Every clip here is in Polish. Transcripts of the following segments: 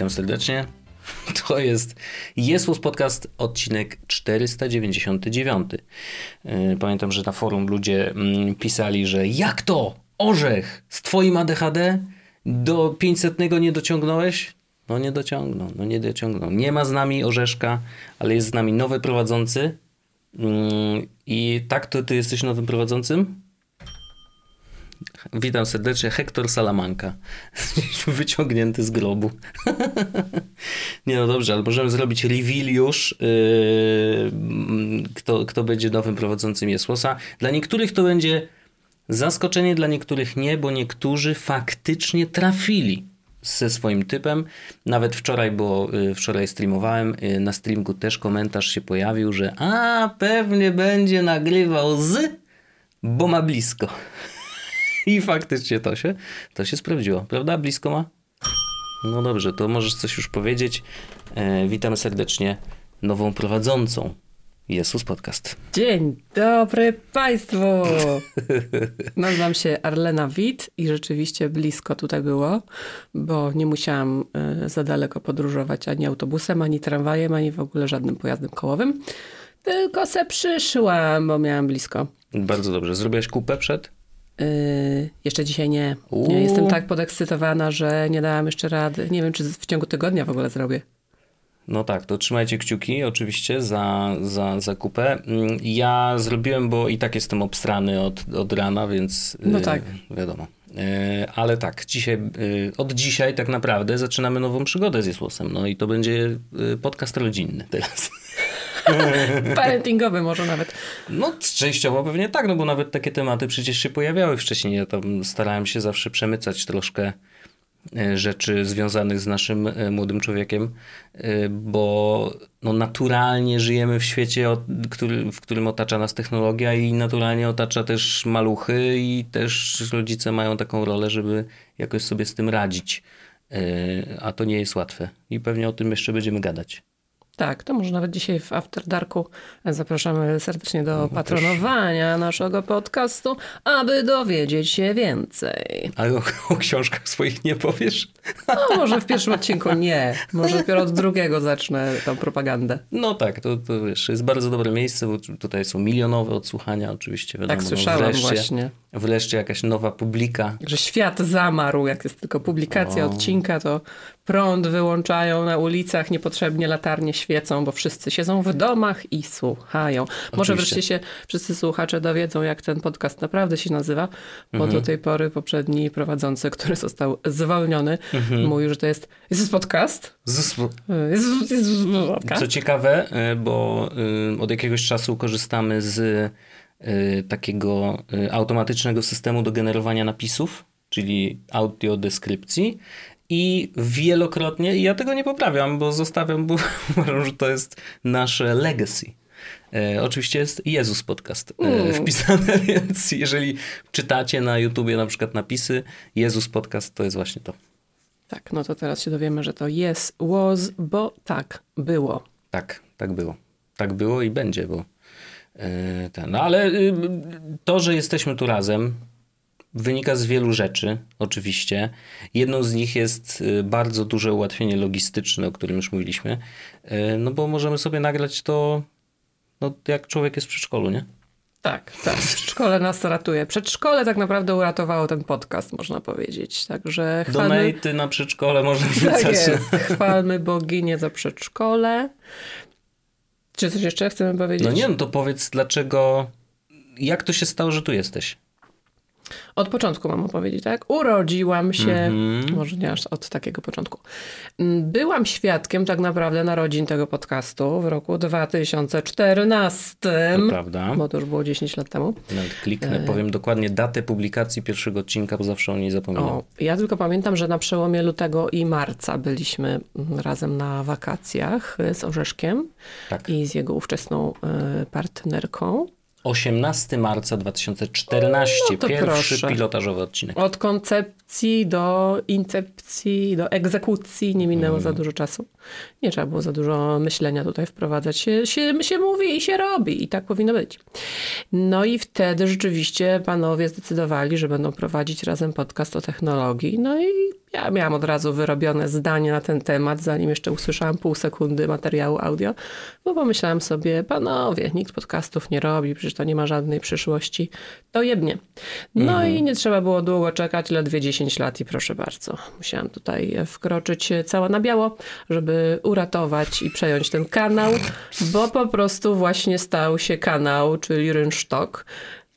Witam serdecznie. To jest Jesus Podcast, odcinek 499. Yy, Pamiętam, że na forum ludzie mm, pisali, że jak to? Orzech z twoim ADHD do 500 nie dociągnąłeś? No nie dociągnął, no nie dociągnął. Nie ma z nami Orzeszka, ale jest z nami nowy prowadzący. Mm, I tak, to ty jesteś nowym prowadzącym? Witam serdecznie, Hektor Salamanka. Wyciągnięty z grobu. Nie no dobrze, ale możemy zrobić reveal już, yy, kto, kto będzie nowym prowadzącym Jesłosa. Dla niektórych to będzie zaskoczenie, dla niektórych nie, bo niektórzy faktycznie trafili ze swoim typem. Nawet wczoraj, bo y, wczoraj streamowałem, y, na streamku też komentarz się pojawił, że a pewnie będzie nagrywał z, bo ma blisko. I faktycznie to się, to się sprawdziło, prawda? Blisko ma? No dobrze, to możesz coś już powiedzieć. E, witam serdecznie nową prowadzącą Jesus Podcast. Dzień dobry Państwu! Nazywam się Arlena Wit i rzeczywiście blisko tutaj było, bo nie musiałam e, za daleko podróżować ani autobusem, ani tramwajem, ani w ogóle żadnym pojazdem kołowym. Tylko se przyszłam, bo miałam blisko. Bardzo dobrze. Zrobiłaś kupę przed? Yy, jeszcze dzisiaj nie. Uuu. nie. Jestem tak podekscytowana, że nie dałam jeszcze rady. Nie wiem, czy w ciągu tygodnia w ogóle zrobię. No tak, to trzymajcie kciuki oczywiście za, za, za kupę. Mm, Ja zrobiłem, bo i tak jestem obstrany od, od rana, więc No y, tak. wiadomo. Y, Ale tak, dzisiaj, y, od dzisiaj tak naprawdę zaczynamy nową przygodę z Jesłosem. No i to będzie y, podcast rodzinny teraz. Parentingowy może nawet. No częściowo pewnie tak, no bo nawet takie tematy przecież się pojawiały wcześniej. Ja tam starałem się zawsze przemycać troszkę e, rzeczy związanych z naszym e, młodym człowiekiem, e, bo no naturalnie żyjemy w świecie, w którym otacza nas technologia i naturalnie otacza też maluchy i też rodzice mają taką rolę, żeby jakoś sobie z tym radzić. A to nie jest łatwe. I pewnie o tym jeszcze będziemy gadać. Tak, to może nawet dzisiaj w After Darku zapraszamy serdecznie do patronowania naszego podcastu, aby dowiedzieć się więcej. Ale o, o książkach swoich nie powiesz? No, może w pierwszym odcinku nie. Może dopiero od drugiego zacznę tą propagandę. No tak, to, to wiesz, jest bardzo dobre miejsce, bo tu- tutaj są milionowe odsłuchania oczywiście. Wiadomo, Tak słyszałam wreszcie, właśnie. Wreszcie jakaś nowa publika. Że świat zamarł, jak jest tylko publikacja O. odcinka, to prąd wyłączają na ulicach, niepotrzebnie latarnie świecą, bo wszyscy siedzą w domach i słuchają. Może Oczywiście. wreszcie się wszyscy słuchacze dowiedzą, jak ten podcast naprawdę się nazywa, bo Mhm. do tej pory poprzedni prowadzący, który został zwolniony, Mhm. mówił, że to jest Jezus Podcast. Z- Jezus, Jezus Podcast. Co ciekawe, y, bo y, od jakiegoś czasu korzystamy z takiego y, automatycznego systemu do generowania napisów, czyli audiodeskrypcji. I wielokrotnie, i ja tego nie poprawiam, bo zostawiam, bo uważam, że to jest nasze legacy. E, oczywiście jest Jezus Podcast e, Mm. wpisane, więc jeżeli czytacie na YouTubie na przykład napisy Jezus Podcast, to jest właśnie to. Tak, no to teraz się dowiemy, że to yes, was, bo tak było. Tak, tak było. Tak było i będzie, bo ten. No ale y, to, że jesteśmy tu razem, wynika z wielu rzeczy, oczywiście. Jedną z nich jest y, bardzo duże ułatwienie logistyczne, o którym już mówiliśmy. E, No bo możemy sobie nagrać to, no, jak człowiek jest w przedszkolu, nie? Tak, tak. Przedszkole nas ratuje. Przedszkole tak naprawdę uratowało ten podcast, można powiedzieć. Także chwalmy, Donaty na przedszkole można tak wrzucać. jest. chwalmy boginię za przedszkole. Czy coś jeszcze chcemy powiedzieć? No nie, no to powiedz dlaczego, jak to się stało, że tu jesteś? Od początku mam opowiedzieć, tak? Urodziłam się, Mhm. może nie aż od takiego początku. Mm, Byłam świadkiem tak naprawdę narodzin tego podcastu w roku 2014, To prawda. bo to już było 10 lat temu. Nawet kliknę, powiem dokładnie datę publikacji pierwszego odcinka, bo zawsze o niej zapominam. O, ja tylko pamiętam, że na przełomie lutego i marca byliśmy mm, razem na wakacjach z Orzeszkiem Tak. i z jego ówczesną y, partnerką. 18 marca 2014, No pierwszy proszę. pilotażowy odcinek. Od koncepcji do incepcji, do egzekucji nie minęło Mm. za dużo czasu. Nie trzeba było za dużo myślenia tutaj wprowadzać. Się, się, się mówi i się robi i tak powinno być. No i wtedy rzeczywiście panowie zdecydowali, że będą prowadzić razem podcast o technologii. No i Ja miałam od razu wyrobione zdanie na ten temat, zanim jeszcze usłyszałam pół sekundy materiału audio, bo pomyślałam sobie, panowie, nikt podcastów nie robi, przecież to nie ma żadnej przyszłości. To jebnie. No mhm. i nie trzeba było długo czekać, ledwie 10 lat i proszę bardzo. Musiałam tutaj wkroczyć cała na biało, żeby uratować i przejąć ten kanał, bo po prostu właśnie stał się kanał, czyli rynsztok.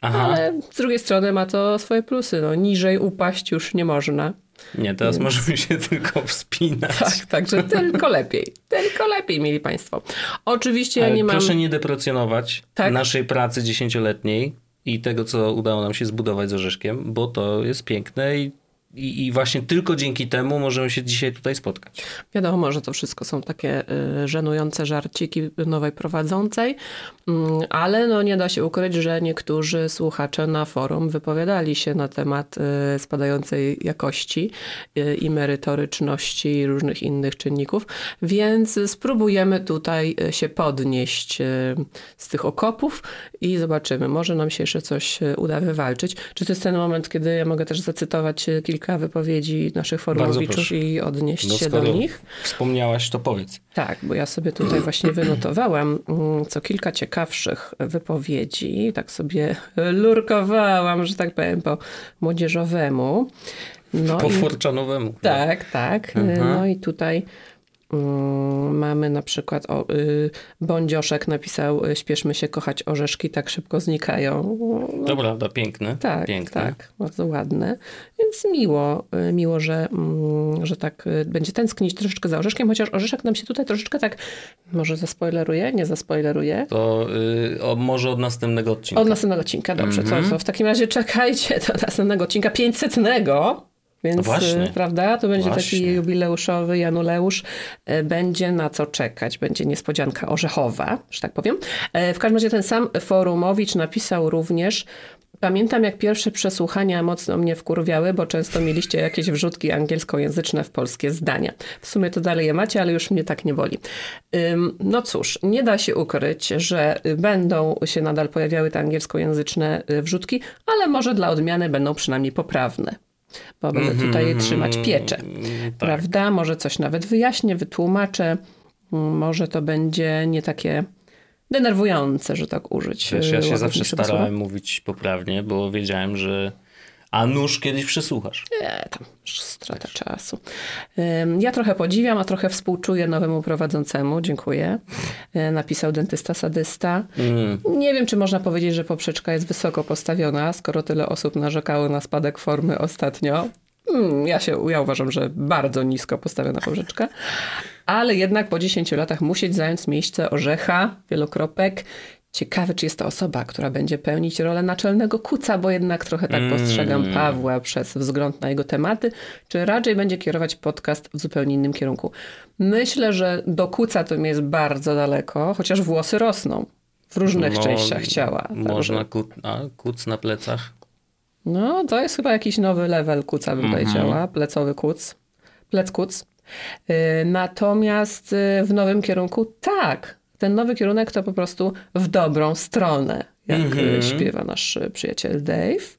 Aha. Ale z drugiej strony ma to swoje plusy. No, niżej upaść już nie można. Nie, teraz Więc... możemy się tylko wspinać. Tak, także tylko lepiej. Tylko lepiej, mieli Państwo. Oczywiście ja nie mam... Proszę nie deprecjonować tak? naszej pracy dziesięcioletniej i tego, co udało nam się zbudować z Orzeszkiem, bo to jest piękne i i, I, właśnie tylko dzięki temu możemy się dzisiaj tutaj spotkać. Wiadomo, że to wszystko są takie y, żenujące żarciki nowej prowadzącej, y, ale no nie da się ukryć, że niektórzy słuchacze na forum wypowiadali się na temat y, spadającej jakości y, i merytoryczności i różnych innych czynników, więc spróbujemy tutaj się podnieść z tych okopów i zobaczymy, może nam się jeszcze coś uda wywalczyć. Czy to jest ten moment, kiedy ja mogę też zacytować kilka kilka wypowiedzi naszych forumowiczów i odnieść no, się do nich. Wspomniałaś, to powiedz. Tak, bo ja sobie tutaj właśnie wynotowałam mm, co kilka ciekawszych wypowiedzi. Tak sobie lurkowałam, że tak powiem, po młodzieżowemu. No po i... Tak, tak. Mhm. No i tutaj mamy na przykład o, y, Bądzioszek napisał y, śpieszmy się kochać orzeszki, tak szybko znikają. No, to prawda, piękne. Tak, piękne. tak, bardzo ładne. Więc miło, y, miło, że, mm, że tak będzie tęsknić troszeczkę za orzeszkiem, chociaż orzeszek nam się tutaj troszeczkę tak, może zaspoileruje, nie zaspoileruje. To o, może od następnego odcinka. Od następnego odcinka, dobrze. Mm -hmm. co, co, w takim razie czekajcie do następnego odcinka 500. Więc, no prawda, to będzie właśnie. taki jubileuszowy Januleusz. E, będzie na co czekać. Będzie niespodzianka orzechowa, że tak powiem. E, w każdym razie ten sam Forumowicz napisał również Pamiętam, jak pierwsze przesłuchania mocno mnie wkurwiały, bo często mieliście jakieś wrzutki angielskojęzyczne w polskie zdania. W sumie to dalej je macie, ale już mnie tak nie boli. No cóż, nie da się ukryć, że będą się nadal pojawiały te angielskojęzyczne y, wrzutki, ale może dla odmiany będą przynajmniej poprawne bo będę mhm, tutaj mm -hmm, trzymać pieczę. Tak. Prawda? Może coś nawet wyjaśnię, wytłumaczę. Może to będzie nie takie denerwujące, że tak użyć. Wiesz, ja się zawsze starałem mówić poprawnie, bo wiedziałem, że a nóż kiedyś przesłuchasz. Nie, tam strata czasu. Ja trochę podziwiam, a trochę współczuję nowemu prowadzącemu. Dziękuję. E, napisał dentysta sadysta. Mm. Nie wiem, czy można powiedzieć, że poprzeczka jest wysoko postawiona, skoro tyle osób narzekało na spadek formy ostatnio. Hmm, ja się, ja uważam, że bardzo nisko postawiona poprzeczka. Ale jednak po 10 latach musi zająć miejsce orzecha, wielokropek Ciekawe, czy jest to osoba, która będzie pełnić rolę naczelnego kuca, bo jednak trochę tak postrzegam mm. Pawła przez wzgląd na jego tematy, czy raczej będzie kierować podcast w zupełnie innym kierunku. Myślę, że do kuca to mi jest bardzo daleko, chociaż włosy rosną w różnych no, częściach ciała. Można ku, a, kuc na plecach? No, to jest chyba jakiś nowy level kuca, bym -hmm. powiedziała. Plecowy kuc. Plec kuc. Y, natomiast y, w nowym kierunku tak, ten nowy kierunek to po prostu w dobrą stronę, jak mm-hmm. śpiewa nasz przyjaciel Dave.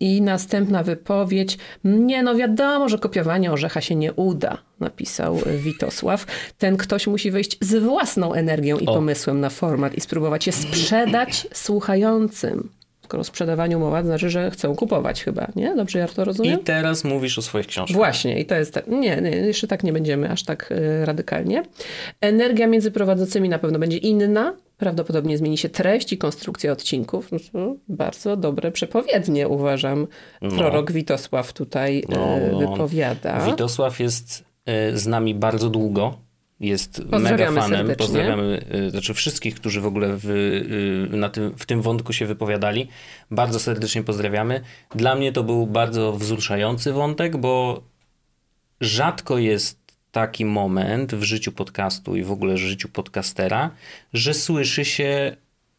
I następna wypowiedź. Nie, no wiadomo, że kopiowanie orzecha się nie uda, napisał Witosław. Ten ktoś musi wejść z własną energią i o. pomysłem na format i spróbować je sprzedać słuchającym. Skoro o sprzedawaniu mowa, to znaczy, że chcą kupować chyba, nie? Dobrze ja to rozumiem? I teraz mówisz o swoich książkach. Właśnie, i to jest tak. Nie, nie, jeszcze tak nie będziemy aż tak y, radykalnie. Energia między prowadzącymi na pewno będzie inna. Prawdopodobnie zmieni się treść i konstrukcja odcinków. No bardzo dobre przepowiednie, uważam. No. Prorok Witosław tutaj y, no, no. wypowiada. Witosław jest y, z nami bardzo długo jest mega fanem. Serdecznie. Pozdrawiamy y, znaczy wszystkich, którzy w ogóle w, y, na tym, w tym wątku się wypowiadali. Bardzo serdecznie pozdrawiamy. Dla mnie to był bardzo wzruszający wątek, bo rzadko jest taki moment w życiu podcastu i w ogóle w życiu podcastera, że słyszy się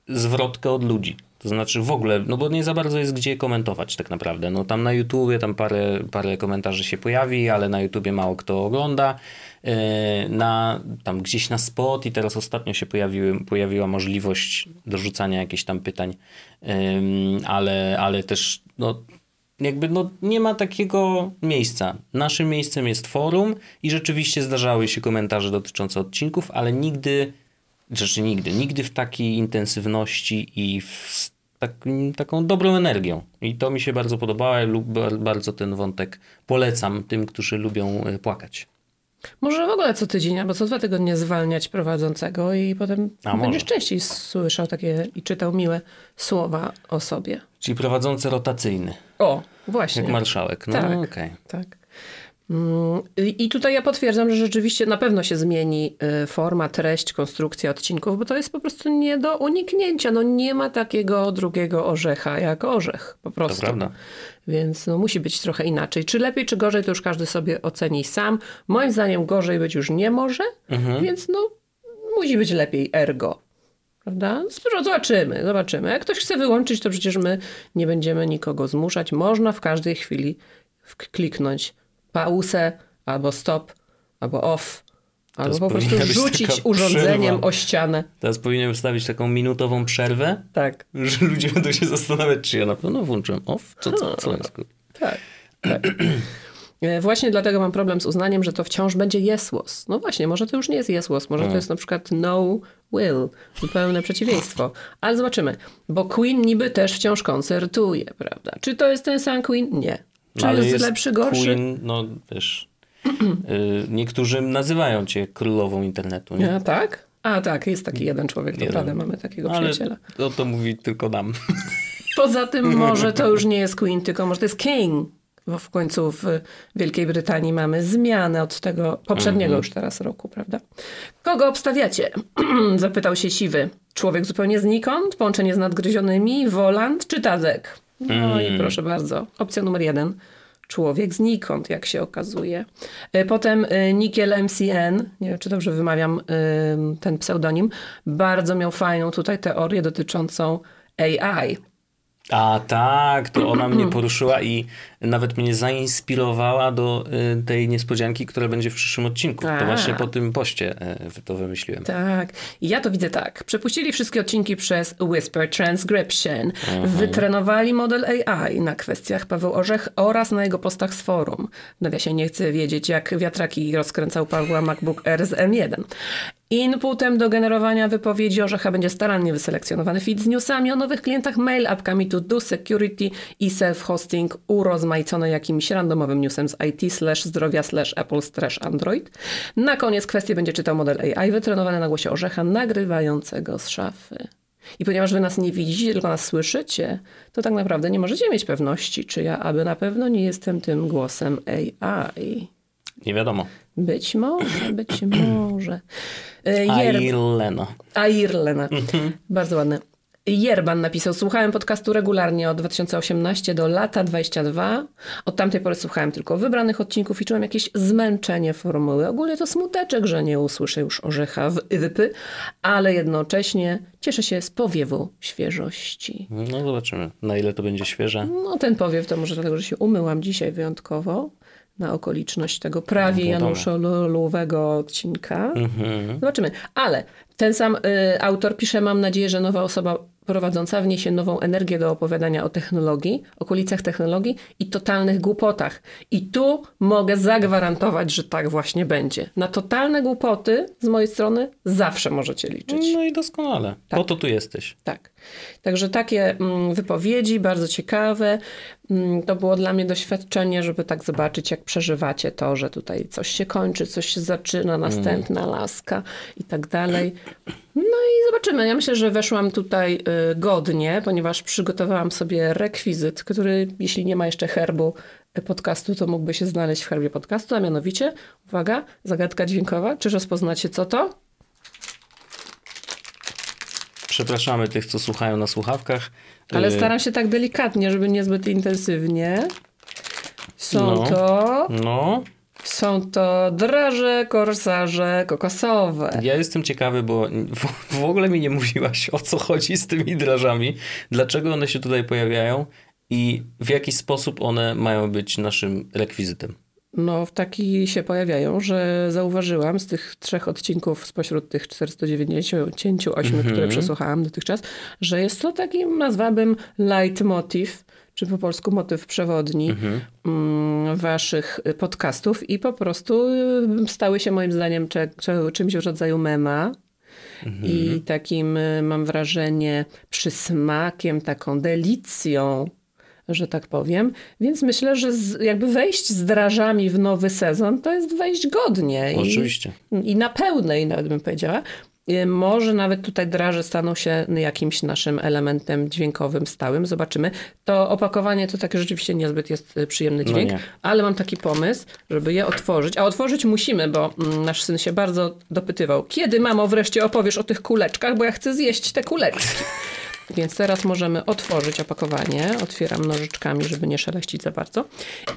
zwrotkę od ludzi. To znaczy w ogóle, no bo nie za bardzo jest gdzie komentować tak naprawdę. No tam na YouTubie tam parę, parę komentarzy się pojawi, ale na YouTubie mało kto ogląda. E, na, tam gdzieś na spot i teraz ostatnio się pojawiły, pojawiła możliwość dorzucania jakichś tam pytań, ale, ale też no, jakby no, nie ma takiego miejsca. Naszym miejscem jest forum i rzeczywiście zdarzały się komentarze dotyczące odcinków, ale nigdy, rzeczy nigdy, nigdy w takiej intensywności i w tak, taką dobrą energią. I to mi się bardzo podobało. lub bardzo ten wątek polecam tym, którzy lubią e, płakać. Może w ogóle co tydzień albo co dwa tygodnie zwalniać prowadzącego i potem A będziesz może. częściej słyszał takie i czytał miłe słowa o sobie. Czyli prowadzący rotacyjny. O, właśnie. Jak marszałek. No, tak, okay. tak. Mm, I tutaj ja potwierdzam, że rzeczywiście na pewno się zmieni y, forma, treść, konstrukcja odcinków, bo to jest po prostu nie do uniknięcia. No nie ma takiego drugiego orzecha jak orzech, po prostu. To prawda. Więc no, musi być trochę inaczej. Czy lepiej, czy gorzej, to już każdy sobie oceni sam. Moim zdaniem gorzej być już nie może, mhm. więc no musi być lepiej ergo. Prawda? Zobaczymy, zobaczymy. Jak ktoś chce wyłączyć, to przecież my nie będziemy nikogo zmuszać. Można w każdej chwili kliknąć pauzę, albo stop, albo off, albo po prostu rzucić urządzeniem przerwa. o ścianę. Teraz powinienem wstawić taką minutową przerwę, tak. że ludzie będą się zastanawiać, czy ja na pewno włączyłem off, co, co, co jest. Tak, tak. E, właśnie dlatego mam problem z uznaniem, że to wciąż będzie jesłos. No właśnie, może to już nie jest jesłos, może to jest na przykład no will, zupełne przeciwieństwo. Ale zobaczymy, bo Queen niby też wciąż koncertuje, prawda? Czy to jest ten sam Queen? Nie. Czy no, jest, jest lepszy, gorszy? Queen, no wiesz, y, niektórzy nazywają cię królową internetu. Nie? A tak? A tak, jest taki jeden człowiek, to prawda, mamy takiego Ale przyjaciela. No to mówi tylko nam. Poza tym może to już nie jest Queen, tylko może to jest King. Bo w końcu w Wielkiej Brytanii mamy zmianę od tego poprzedniego -hmm. już teraz roku, prawda? Kogo obstawiacie? Zapytał się Siwy. Człowiek zupełnie znikąd? Połączenie z nadgryzionymi? Woland czy Tazek? No mm. i proszę bardzo. Opcja numer jeden. Człowiek znikąd, jak się okazuje. E, potem e, Nikiel MCN, nie wiem czy dobrze wymawiam ten pseudonim, bardzo miał fajną tutaj teorię dotyczącą AI. A tak, to ona mnie poruszyła i nawet mnie zainspirowała do y, tej niespodzianki, która będzie w przyszłym odcinku. To właśnie po tym poście y, to wymyśliłem. Tak. Ja to widzę tak. Przepuścili wszystkie odcinki przez Whisper Transcription. Mhm. Wytrenowali model AI na kwestiach Paweł Orzech oraz na jego postach z forum. W nawiasie nie chcę wiedzieć, jak wiatraki rozkręcał Pawła MacBook Air z M1. Inputem do generowania wypowiedzi Orzecha będzie starannie wyselekcjonowany feed z newsami o nowych klientach mail, apkami to do security i self-hosting urozmaicone jakimś randomowym newsem z IT slash zdrowia slash Apple slash Android. Na koniec kwestię będzie czytał model AI wytrenowany na głosie Orzecha nagrywającego z szafy. I ponieważ wy nas nie widzicie, tylko nas słyszycie, to tak naprawdę nie możecie mieć pewności, czy ja aby na pewno nie jestem tym głosem AI. Nie wiadomo. Być może, być może. Airlena. Airlena. Mhm. Bardzo ładne. Jerban napisał, słuchałem podcastu regularnie od 2018 do lata 22. Od tamtej pory słuchałem tylko wybranych odcinków i czułem jakieś zmęczenie formuły. Ogólnie to smuteczek, że nie usłyszę już orzecha w wypy, ale jednocześnie cieszę się z powiewu świeżości. No zobaczymy, na ile to będzie świeże. No ten powiew to może dlatego, że się umyłam dzisiaj wyjątkowo na okoliczność tego prawie no, Januszolowego odcinka. Mhm. Zobaczymy. Ale ten sam y, autor pisze, mam nadzieję, że nowa osoba prowadząca wniesie nową energię do opowiadania o technologii, okolicach technologii i totalnych głupotach. I tu mogę zagwarantować, że tak właśnie będzie. Na totalne głupoty z mojej strony zawsze możecie liczyć. No i doskonale. Tak. Po to tu jesteś. Tak. Także takie mm, wypowiedzi, bardzo ciekawe. Mm, to było dla mnie doświadczenie, żeby tak zobaczyć, jak przeżywacie to, że tutaj coś się kończy, coś się zaczyna, następna mm. laska i tak dalej. No i zobaczymy. Ja myślę, że weszłam tutaj y, godnie, ponieważ przygotowałam sobie rekwizyt, który, jeśli nie ma jeszcze herbu podcastu, to mógłby się znaleźć w herbie podcastu, a mianowicie, uwaga, zagadka dźwiękowa. Czy rozpoznacie co to? Przepraszamy tych, co słuchają na słuchawkach. Ale y, staram się tak delikatnie, żeby niezbyt intensywnie. Są no, to. No. Są to draże, korsarze kokosowe. Ja jestem ciekawy, bo w ogóle mi nie mówiłaś o co chodzi z tymi drażami, dlaczego one się tutaj pojawiają i w jaki sposób one mają być naszym rekwizytem. No, w taki się pojawiają, że zauważyłam z tych trzech odcinków spośród tych 498, mm -hmm. które przesłuchałam dotychczas, że jest to taki, nazwałabym, leitmotiv czy po polsku motyw przewodni Mhm. mm, waszych podcastów i po prostu y, stały się moim zdaniem czymś w rodzaju mema. I takim, y, mam wrażenie, przysmakiem, taką delicją, że tak powiem. Więc myślę, że z, jakby wejść z drażami w nowy sezon, to jest wejść godnie. I- Oczywiście. i na pełnej, nawet bym powiedziała. Y, Może nawet tutaj draże staną się jakimś naszym elementem dźwiękowym stałym. Zobaczymy. To opakowanie to takie rzeczywiście niezbyt jest y, przyjemny No dźwięk, nie. ale mam taki pomysł, żeby je otworzyć. A otworzyć musimy, bo mm, nasz syn się bardzo dopytywał. Kiedy, mamo, wreszcie opowiesz o tych kuleczkach, bo ja chcę zjeść te kuleczki. Więc teraz możemy otworzyć opakowanie. Otwieram nożyczkami, żeby nie szeleścić za bardzo.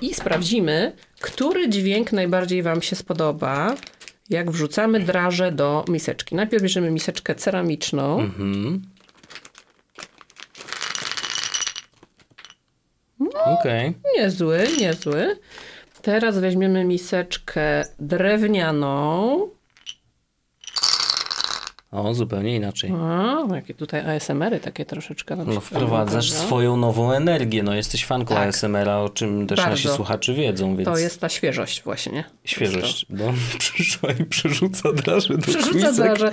I sprawdzimy, który dźwięk najbardziej Wam się spodoba, jak wrzucamy draże do miseczki. Najpierw bierzemy miseczkę ceramiczną. Mhm. Okej. Niezły, niezły. Teraz weźmiemy miseczkę drewnianą. O, zupełnie inaczej. A, jakie tutaj ASMR-y takie troszeczkę. nam No, wprowadzasz swoją nową energię. No, jesteś fanką Tak. ASMR-a, o czym też Bardzo. nasi słuchacze wiedzą, więc To jest ta świeżość właśnie. świeżość. Bo przyszła i przerzuca draże do Przerzuca draże.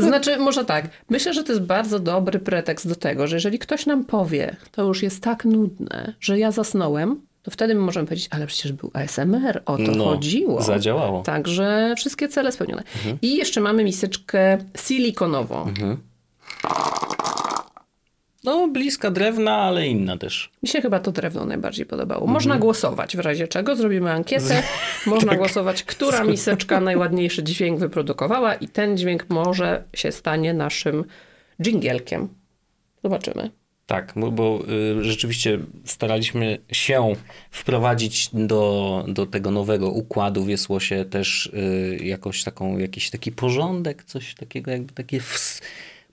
Znaczy, może tak. Myślę, że to jest bardzo dobry pretekst do tego, że jeżeli ktoś nam powie, to już jest tak nudne, że ja zasnąłem, to wtedy my możemy powiedzieć, ale przecież był ASMR, o to No, chodziło. zadziałało. Także wszystkie cele spełnione. Mhm. I jeszcze mamy miseczkę silikonową. No, bliska drewna, ale inna też. Mi się chyba to drewno najbardziej podobało. Mhm. Można głosować w razie czego. Zrobimy ankietę. Można Tak. głosować, która miseczka najładniejszy dźwięk wyprodukowała i ten dźwięk może się stanie naszym dżingielkiem. Zobaczymy. Tak, bo, y, rzeczywiście staraliśmy się wprowadzić do, do tego nowego układu w Jesłosie też y, jakąś taką, jakiś taki porządek, coś takiego, jakby takie ws-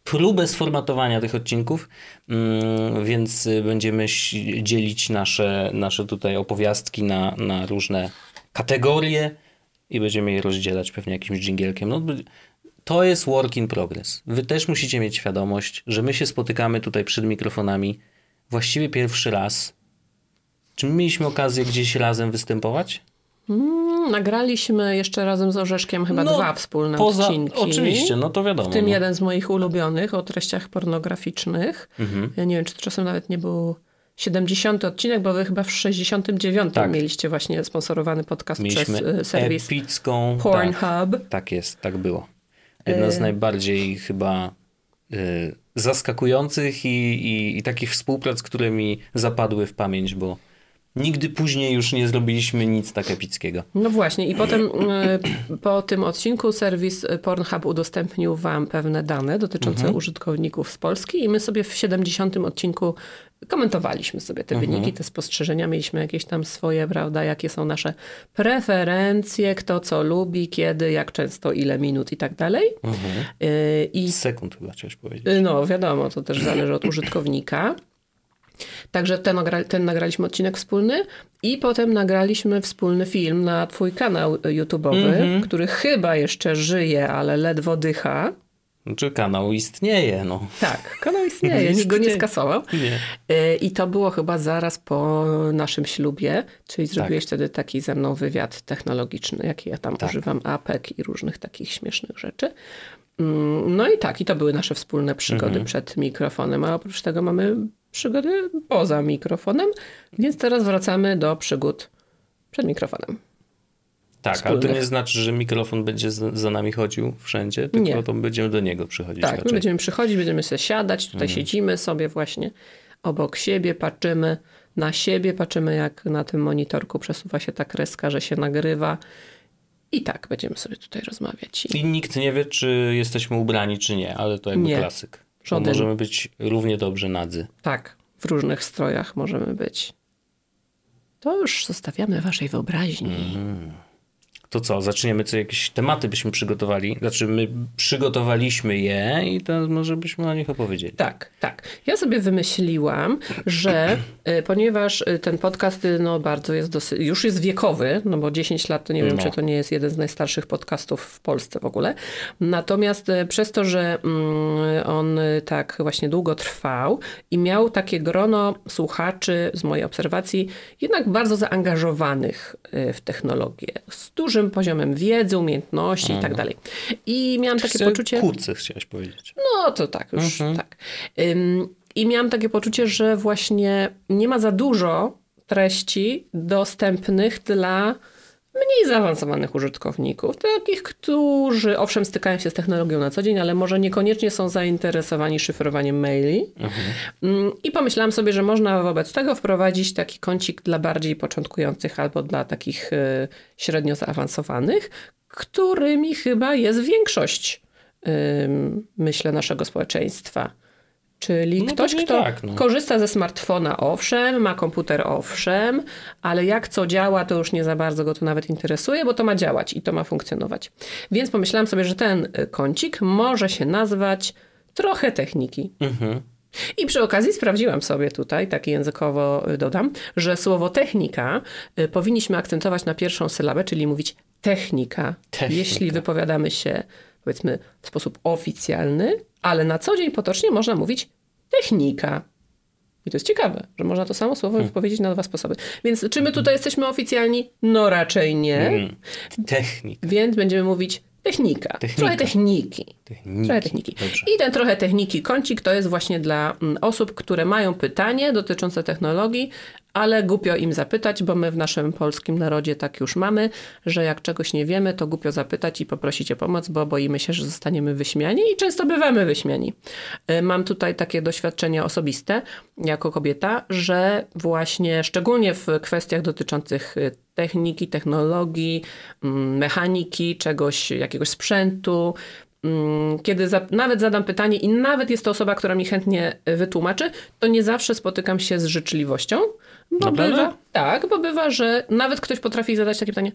próbę sformatowania tych odcinków, mm, więc y, będziemy dzielić nasze, nasze tutaj opowiastki na, na różne kategorie i będziemy je rozdzielać pewnie jakimś dżingielkiem. No, to jest work in progress. Wy też musicie mieć świadomość, że my się spotykamy tutaj przed mikrofonami właściwie pierwszy raz. Czy my mieliśmy okazję gdzieś razem występować? Mm, nagraliśmy jeszcze razem z Orzeszkiem chyba No, dwa wspólne Poza, odcinki. Oczywiście, no to wiadomo. W tym no. jeden z moich ulubionych o treściach pornograficznych. Mhm. Ja nie wiem, czy to czasem nawet nie był 70 odcinek, bo wy chyba w 69 Tak. mieliście właśnie sponsorowany podcast Mieliśmy przez y, serwis epicką... Tak, Pornhub. tak jest, tak było. Jedna z najbardziej chyba y, zaskakujących i, i, i takich współprac, które mi zapadły w pamięć, bo nigdy później już nie zrobiliśmy nic tak epickiego. No właśnie, i potem y, po tym odcinku serwis Pornhub udostępnił Wam pewne dane dotyczące Mhm. użytkowników z Polski i my sobie w 70 odcinku komentowaliśmy sobie te Mhm. wyniki, te spostrzeżenia, mieliśmy jakieś tam swoje, prawda, jakie są nasze preferencje, kto co lubi, kiedy, jak często, ile minut i tak dalej. Y, I Sekund chyba chciałeś powiedzieć. No, wiadomo, to też zależy od użytkownika. Także ten, ten nagraliśmy odcinek wspólny i potem nagraliśmy wspólny film na twój kanał YouTube'owy, który chyba jeszcze żyje, ale ledwo dycha. Czy kanał istnieje, no. Tak, kanał istnieje, nikt go nie Istnieje. skasował. Nie. Y, I to było chyba zaraz po naszym ślubie, czyli zrobiłeś wtedy taki ze mną wywiad technologiczny, jaki ja tam Tak. używam, APEK i różnych takich śmiesznych rzeczy. Mm, No i tak, i to były nasze wspólne przygody Mhm. przed mikrofonem, a oprócz tego mamy przygody poza mikrofonem, więc teraz wracamy do przygód przed mikrofonem. Tak, ale to Wspólnych. nie znaczy, że mikrofon będzie za, nami chodził wszędzie, tylko Nie. to będziemy do niego przychodzić Tak, my będziemy przychodzić, będziemy sobie siadać, tutaj Mhm. siedzimy sobie właśnie obok siebie, patrzymy na siebie, patrzymy jak na tym monitorku przesuwa się ta kreska, że się nagrywa i tak będziemy sobie tutaj rozmawiać. I I nikt nie wie, czy jesteśmy ubrani, czy nie, ale to jakby Nie. klasyk. Możemy być równie dobrze nadzy. tak, w różnych strojach możemy być. To już zostawiamy waszej wyobraźni. Mhm. To co, zaczniemy co, jakieś tematy byśmy przygotowali? Znaczy my przygotowaliśmy je i to może byśmy o nich opowiedzieli. Tak, tak. Ja sobie wymyśliłam, że y, ponieważ y, ten podcast y, no, bardzo jest dosyć, już jest wiekowy, no bo 10 lat to nie wiem, No. czy to nie jest jeden z najstarszych podcastów w Polsce w ogóle. Natomiast przez to, że mm, on tak właśnie długo trwał i miał takie grono słuchaczy z mojej obserwacji jednak bardzo zaangażowanych w technologię, z dużym poziomem wiedzy, umiejętności i tak dalej. I miałam takie poczucie... Kucy chciałeś powiedzieć. No to tak, już tak. Ym, I miałam takie poczucie, że właśnie nie ma za dużo treści dostępnych dla mniej zaawansowanych użytkowników, takich, którzy owszem stykają się z technologią na co dzień, ale może niekoniecznie są zainteresowani szyfrowaniem maili. Ym, I pomyślałam sobie, że można wobec tego wprowadzić taki kącik dla bardziej początkujących albo dla takich y, średnio zaawansowanych, którymi chyba jest większość myślę, naszego społeczeństwa. Czyli No ktoś, kto tak, no. korzysta ze smartfona, owszem, ma komputer, owszem, ale jak co działa, to już nie za bardzo go to nawet interesuje, bo to ma działać i to ma funkcjonować. Więc pomyślałam sobie, że ten y, kącik może się nazwać trochę techniki. Mhm. I przy okazji sprawdziłam sobie tutaj, tak językowo y, dodam, że słowo technika y, powinniśmy akcentować na pierwszą sylabę, czyli mówić technika, Technika. jeśli wypowiadamy się powiedzmy w sposób oficjalny, ale na co dzień potocznie można mówić technika. I to jest ciekawe, że można to samo słowo wypowiedzieć na dwa sposoby. Więc czy my tutaj jesteśmy oficjalni? No raczej nie. Mm. Technik. Więc będziemy mówić technika. Technika. Trochę techniki. Techniki. Trochę techniki. Dobrze. I ten trochę techniki kącik to jest właśnie dla mm, osób, które mają pytanie dotyczące technologii, ale głupio im zapytać, bo my w naszym polskim narodzie tak już mamy, że jak czegoś nie wiemy, to głupio zapytać i poprosić o pomoc, bo boimy się, że zostaniemy wyśmiani i często bywamy wyśmiani. Y, Mam tutaj takie doświadczenie osobiste jako kobieta, że właśnie szczególnie w kwestiach dotyczących y, techniki, technologii, mm, mechaniki, czegoś, jakiegoś sprzętu, Mm, kiedy za, nawet zadam pytanie i nawet jest to osoba, która mi chętnie y, wytłumaczy, to nie zawsze spotykam się z życzliwością, bo Naprawdę? bywa, tak, bo bywa, że nawet ktoś potrafi zadać takie pytanie,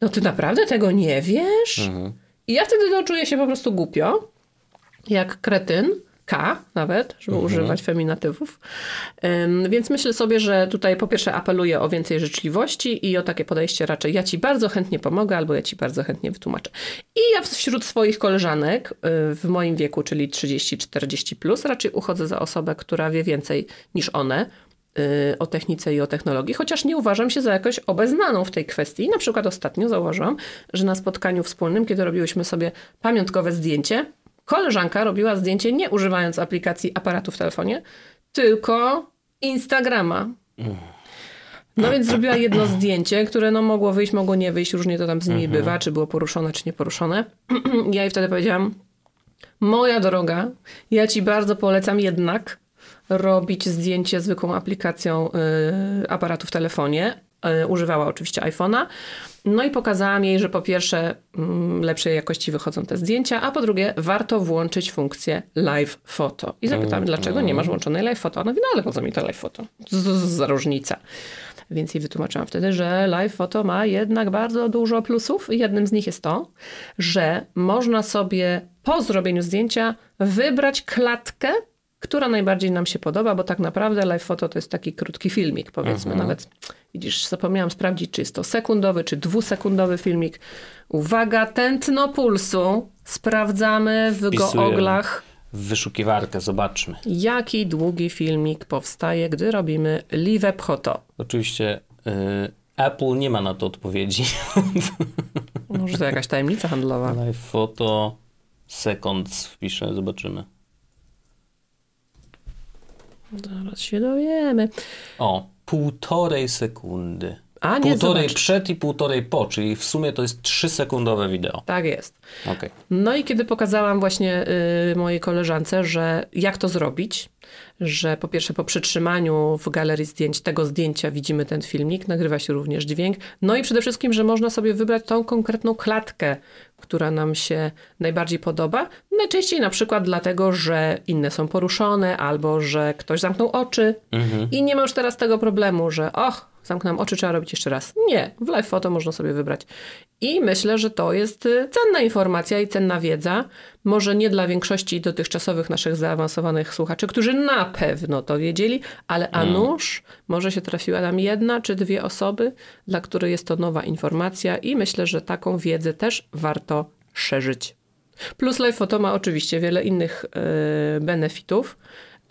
no ty naprawdę tego nie wiesz? Mhm. I ja wtedy no, czuję się po prostu głupio, jak kretyn, K nawet, żeby używać feminatywów. Ym, więc myślę sobie, że tutaj po pierwsze apeluję o więcej życzliwości i o takie podejście raczej ja ci bardzo chętnie pomogę albo ja ci bardzo chętnie wytłumaczę. I ja wśród swoich koleżanek y, w moim wieku, czyli 30-40+, plus, raczej uchodzę za osobę, która wie więcej niż one o technice i o technologii, chociaż nie uważam się za jakoś obeznaną w tej kwestii. Na przykład ostatnio zauważyłam, że na spotkaniu wspólnym, kiedy robiłyśmy sobie pamiątkowe zdjęcie, koleżanka robiła zdjęcie nie używając aplikacji aparatu w telefonie, tylko Instagrama. No więc zrobiła jedno zdjęcie, które no mogło wyjść, mogło nie wyjść, różnie to tam z nimi bywa, czy było poruszone, czy nie poruszone. ja jej wtedy powiedziałam, moja droga, ja ci bardzo polecam jednak robić zdjęcie zwykłą aplikacją y, aparatu w telefonie. Y, używała oczywiście iPhone'a. No i pokazałam jej, że po pierwsze mm, lepszej jakości wychodzą te zdjęcia, a po drugie warto włączyć funkcję live photo. I zapytałam, dlaczego nie masz włączonej live photo? Ona mówi, no ale po co mi to live photo? Co za różnica? Więc jej wytłumaczyłam wtedy, że live photo ma jednak bardzo dużo plusów. Jednym z nich jest to, że można sobie po zrobieniu zdjęcia wybrać klatkę, która najbardziej nam się podoba, bo tak naprawdę live photo to jest taki krótki filmik, powiedzmy nawet. Widzisz, zapomniałam sprawdzić, czy jest to sekundowy, czy dwusekundowy filmik. Uwaga, tętno pulsu. Sprawdzamy w googlach, W wyszukiwarkę, zobaczmy. jaki długi filmik powstaje, gdy robimy live photo. Oczywiście y, Apple nie ma na to odpowiedzi. Może to jakaś tajemnica handlowa. Live photo seconds wpiszę, zobaczymy. Zaraz się dowiemy. O, półtorej sekundy. A nie, Półtorej zobacz. przed i półtorej po, czyli w sumie to jest trzysekundowe wideo. Tak jest. Okej. No i kiedy pokazałam właśnie y, mojej koleżance, że jak to zrobić, że po pierwsze po przytrzymaniu w galerii zdjęć tego zdjęcia widzimy ten filmik, nagrywa się również dźwięk, no i przede wszystkim, że można sobie wybrać tą konkretną klatkę, która nam się najbardziej podoba. Najczęściej na przykład dlatego, że inne są poruszone albo że ktoś zamknął oczy Mhm. i nie ma już teraz tego problemu, że och, zamknąłem oczy, trzeba robić jeszcze raz. Nie, w live foto można sobie wybrać. I myślę, że to jest y, cenna informacja i cenna wiedza. Może nie dla większości dotychczasowych naszych zaawansowanych słuchaczy, którzy na pewno to wiedzieli, ale a nuż może się trafiła nam jedna czy dwie osoby, dla których jest to nowa informacja i myślę, że taką wiedzę też warto szerzyć. Plus Live Photo ma oczywiście wiele innych y, benefitów.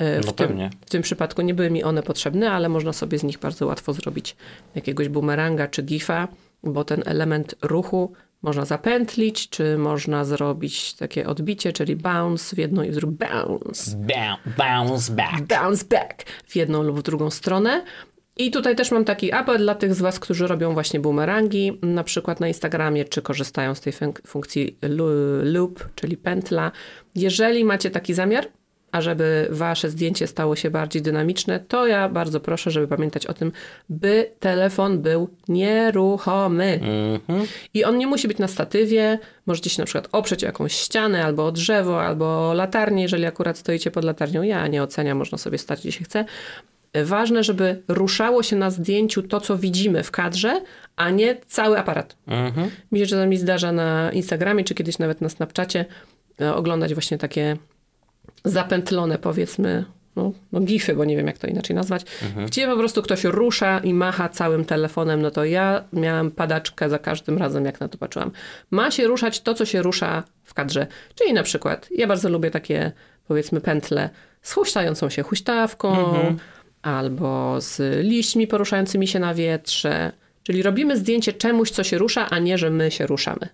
Y, w, No tym, w tym przypadku nie były mi one potrzebne, ale można sobie z nich bardzo łatwo zrobić jakiegoś bumeranga czy gifa, bo ten element ruchu można zapętlić, czy można zrobić takie odbicie, czyli bounce w jedną i w drugą bounce Bou- Bounce back. bounce back w jedną lub w drugą stronę. I tutaj też mam taki apel dla tych z Was, którzy robią właśnie boomerangi, na przykład na Instagramie, czy korzystają z tej fun- funkcji loop, czyli pętla. Jeżeli macie taki zamiar, ażeby Wasze zdjęcie stało się bardziej dynamiczne, to ja bardzo proszę, żeby pamiętać o tym, by telefon był nieruchomy. Mhm. I on nie musi być na statywie. Możecie się na przykład oprzeć o jakąś ścianę, albo o drzewo, albo o latarnię, jeżeli akurat stoicie pod latarnią. Ja nie oceniam, można sobie stać gdzie się chce. Ważne, żeby ruszało się na zdjęciu to, co widzimy w kadrze, a nie cały aparat. Mhm. Mi się czasami zdarza na Instagramie, czy kiedyś nawet na Snapchacie e, oglądać właśnie takie zapętlone, powiedzmy, no, no gify, bo nie wiem jak to inaczej nazwać, gdzie po prostu ktoś rusza i macha całym telefonem, no to ja miałam padaczkę za każdym razem, jak na to patrzyłam. Ma się ruszać to, co się rusza w kadrze. Czyli na przykład, ja bardzo lubię takie, powiedzmy, pętle z huśtającą się huśtawką, albo z liśćmi poruszającymi się na wietrze. Czyli robimy zdjęcie czemuś, co się rusza, a nie, że my się ruszamy.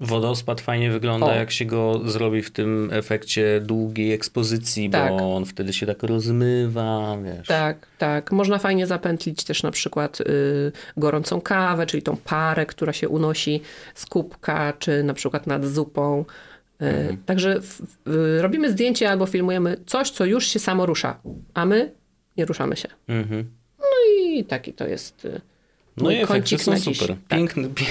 Wodospad fajnie wygląda, O. jak się go zrobi w tym efekcie długiej ekspozycji, Tak. bo on wtedy się tak rozmywa, wiesz. Tak, tak. Można fajnie zapętlić też na przykład y, gorącą kawę, czyli tą parę, która się unosi z kubka, czy na przykład nad zupą. Y, Także w, w, robimy zdjęcie albo filmujemy coś, co już się samo rusza, a my nie ruszamy się. Mhm. I taki to jest y, No i efekty są super. Tak. Piękny, pie,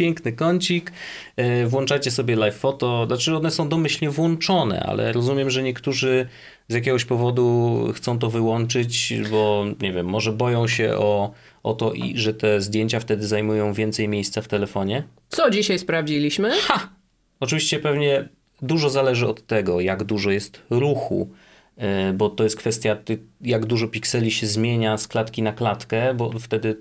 piękny kącik. E, Włączacie sobie live foto. Znaczy one są domyślnie włączone, ale rozumiem, że niektórzy z jakiegoś powodu chcą to wyłączyć, bo nie wiem, może boją się o, o to, i, że te zdjęcia wtedy zajmują więcej miejsca w telefonie. Co dzisiaj sprawdziliśmy? Oczywiście pewnie dużo zależy od tego, jak dużo jest ruchu, e, bo to jest kwestia, jak dużo pikseli się zmienia z klatki na klatkę, bo wtedy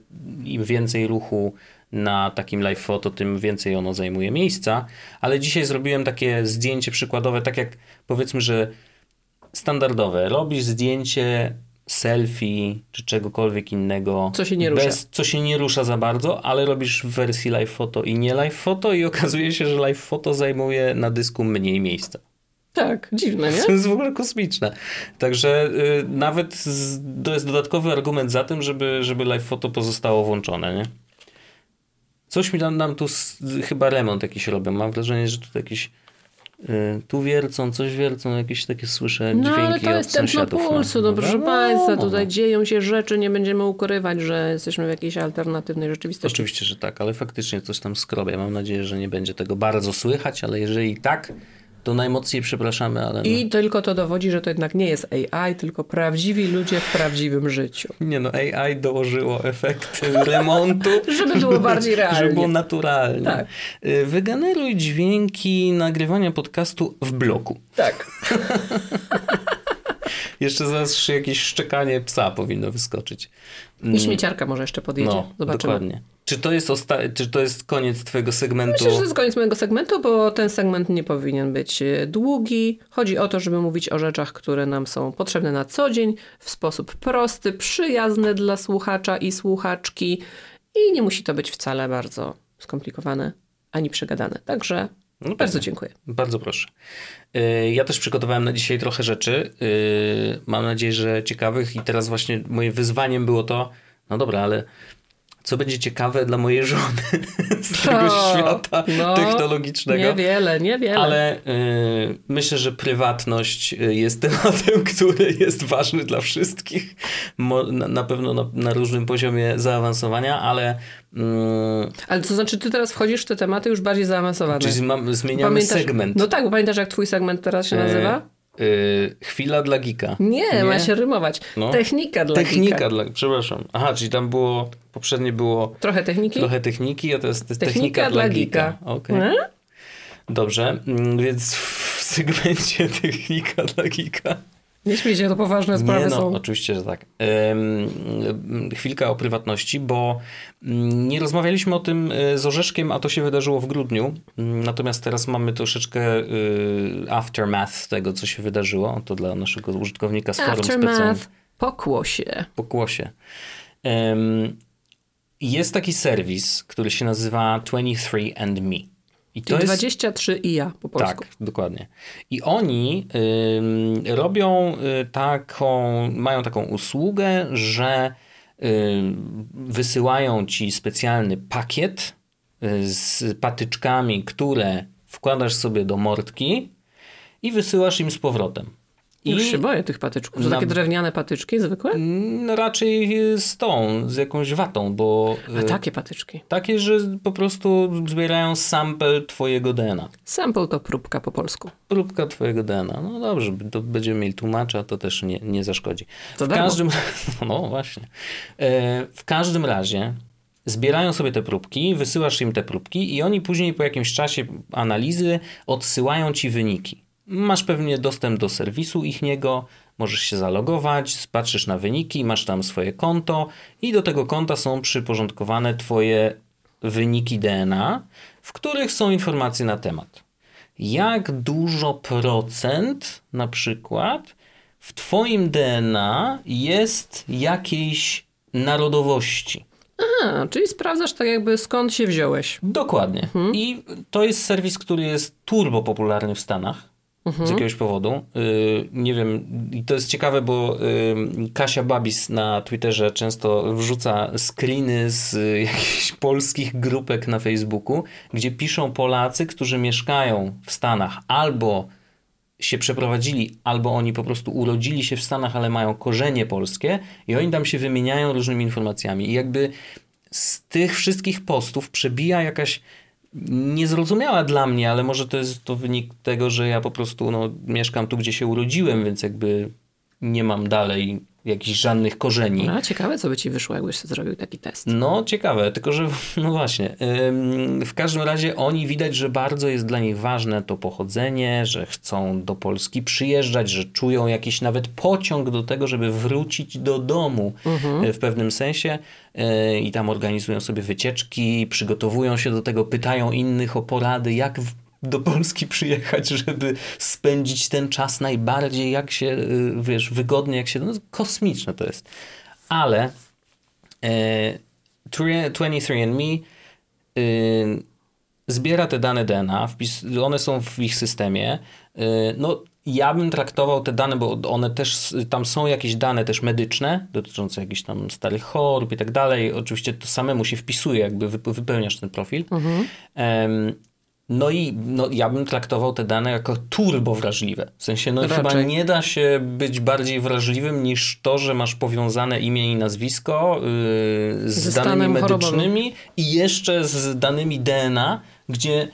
im więcej ruchu na takim live photo, tym więcej ono zajmuje miejsca. Ale dzisiaj zrobiłem takie zdjęcie przykładowe, tak jak powiedzmy, że standardowe. Robisz zdjęcie selfie czy czegokolwiek innego. Co się nie rusza. Bez, co się nie rusza za bardzo, ale robisz w wersji live photo i nie live photo i okazuje się, że live photo zajmuje na dysku mniej miejsca. Tak, dziwne, nie? To jest w ogóle kosmiczne. Także y, nawet z, to jest dodatkowy argument za tym, żeby, żeby live photo pozostało włączone, nie? Coś mi tam, nam tu s- chyba remont jakiś robią. Mam wrażenie, że tu jakieś y, tu wiercą, coś wiercą, jakieś takie słyszę No dźwięki ale to jest tętno sąsiadów. pulsu, no proszę no, Państwa, no, tutaj no. dzieją się rzeczy, nie będziemy ukrywać, że jesteśmy w jakiejś alternatywnej rzeczywistości. Oczywiście, że tak, ale faktycznie coś tam skrobie. Mam nadzieję, że nie będzie tego bardzo słychać, ale jeżeli tak, to najmocniej przepraszamy, ale no. I tylko to dowodzi, że to jednak nie jest AI, tylko prawdziwi ludzie w prawdziwym życiu. Nie no, AI dołożyło efekt remontu. Żeby było bardziej realnie. Żeby było naturalnie. Tak. Y, Wygeneruj dźwięki nagrywania podcastu w bloku. Tak. Jeszcze zaraz jakieś szczekanie psa powinno wyskoczyć. I śmieciarka może jeszcze podjedzie. No, Zobaczymy. dokładnie. Czy to, jest osta- czy to jest koniec twojego segmentu? Myślę, że to jest koniec mojego segmentu, bo ten segment nie powinien być e, długi. Chodzi o to, żeby mówić o rzeczach, które nam są potrzebne na co dzień, w sposób prosty, przyjazny dla słuchacza i słuchaczki i nie musi to być wcale bardzo skomplikowane ani przegadane. Także No bardzo dziękuję. Bardzo proszę. Y, Ja też przygotowałem na dzisiaj trochę rzeczy. Y, Mam nadzieję, że ciekawych. I teraz właśnie moim wyzwaniem było to, no dobra, ale co będzie ciekawe dla mojej żony z tego O, świata no, technologicznego. Niewiele, niewiele. Ale y, myślę, że prywatność y, jest tematem, który jest ważny dla wszystkich. Mo, na, na pewno na, na różnym poziomie zaawansowania, ale y, Ale to znaczy, ty teraz wchodzisz w te tematy już bardziej zaawansowane. czyli mam, zmieniamy segment. No tak, bo pamiętasz, jak twój segment teraz się E, nazywa? Yy, chwila dla geeka. Nie, Nie? ma się rymować. No. Technika dla Technika geeka. dla... Przepraszam. Aha, czyli tam było... Poprzednie było Trochę techniki? trochę techniki, a to jest, Technika technika, dla geeka. Okej. E? Dobrze, mm, więc w segmencie technika dla geeka Nie śmiej się, to poważne sprawy nie, no, są. oczywiście, że tak. Ym, chwilka o prywatności, bo mm, nie rozmawialiśmy o tym y, z Orzeszkiem, a to się wydarzyło w grudniu. Mm, Natomiast teraz mamy troszeczkę y, aftermath tego, co się wydarzyło. To dla naszego użytkownika z forum Aftermath, pokłosie. pokłosie. Ym, Jest taki serwis, który się nazywa 23andMe. I Czyli 23 i ja po polsku. tak, dokładnie. I oni ym, robią y, taką, mają taką usługę, że ym, wysyłają ci specjalny pakiet y, z patyczkami, które wkładasz sobie do mordki i wysyłasz im z powrotem. Już się boję tych patyczków. To Na- takie drewniane patyczki zwykłe? No, raczej z tą, z jakąś watą, bo A y, takie patyczki. takie, że po prostu zbierają sample twojego DNA. Sample to próbka po polsku. Próbka twojego DNA. No dobrze, to będziemy mieli tłumacza, to też nie, nie zaszkodzi. To w darmo. każdym No właśnie. E, W każdym razie zbierają sobie te próbki, wysyłasz im te próbki i oni później po jakimś czasie analizy odsyłają ci wyniki. Masz pewnie dostęp do serwisu ich niego, możesz się zalogować, patrzysz na wyniki, masz tam swoje konto i do tego konta są przyporządkowane twoje wyniki DNA, w których są informacje na temat jak dużo procent na przykład w twoim DNA jest jakiejś narodowości. A, czyli sprawdzasz tak jakby skąd się wziąłeś. Dokładnie. I to jest serwis, który jest turbo popularny w Stanach. Z jakiegoś powodu. Yy, nie wiem, i to jest ciekawe, bo yy, Kasia Babis na Twitterze często wrzuca screeny z y, jakichś polskich grupek na Facebooku, gdzie piszą Polacy, którzy mieszkają w Stanach albo się przeprowadzili, albo oni po prostu urodzili się w Stanach, ale mają korzenie polskie i oni tam się wymieniają różnymi informacjami. I jakby z tych wszystkich postów przebija jakaś niezrozumiała dla mnie, ale może to jest to wynik tego, że ja po prostu no, mieszkam tu, gdzie się urodziłem, więc jakby nie mam dalej jakichś żadnych korzeni. A ciekawe, co by ci wyszło, jakbyś zrobił taki test. No, ciekawe, tylko że, no właśnie. ym, W każdym razie oni widać, że bardzo jest dla nich ważne to pochodzenie, że chcą do Polski przyjeżdżać, że czują jakiś nawet pociąg do tego, żeby wrócić do domu y, w pewnym sensie y, i tam organizują sobie wycieczki, przygotowują się do tego, pytają innych o porady, jak w do Polski przyjechać, żeby spędzić ten czas najbardziej, jak się, y, wiesz, wygodnie, jak się, no kosmiczne to jest. Ale e, 23andMe y, zbiera te dane DNA, wpis, one są w ich systemie. Y, no, ja bym traktował te dane, bo one też, tam są jakieś dane też medyczne, dotyczące jakichś tam starych chorób i tak dalej. Oczywiście to samemu się wpisuje, jakby wyp- wypełniasz ten profil. Em, no i no, ja bym traktował te dane jako turbo wrażliwe. W sensie, no Raczej. chyba nie da się być bardziej wrażliwym niż to, że masz powiązane imię i nazwisko yy, z Ze danymi medycznymi i jeszcze z danymi DNA, gdzie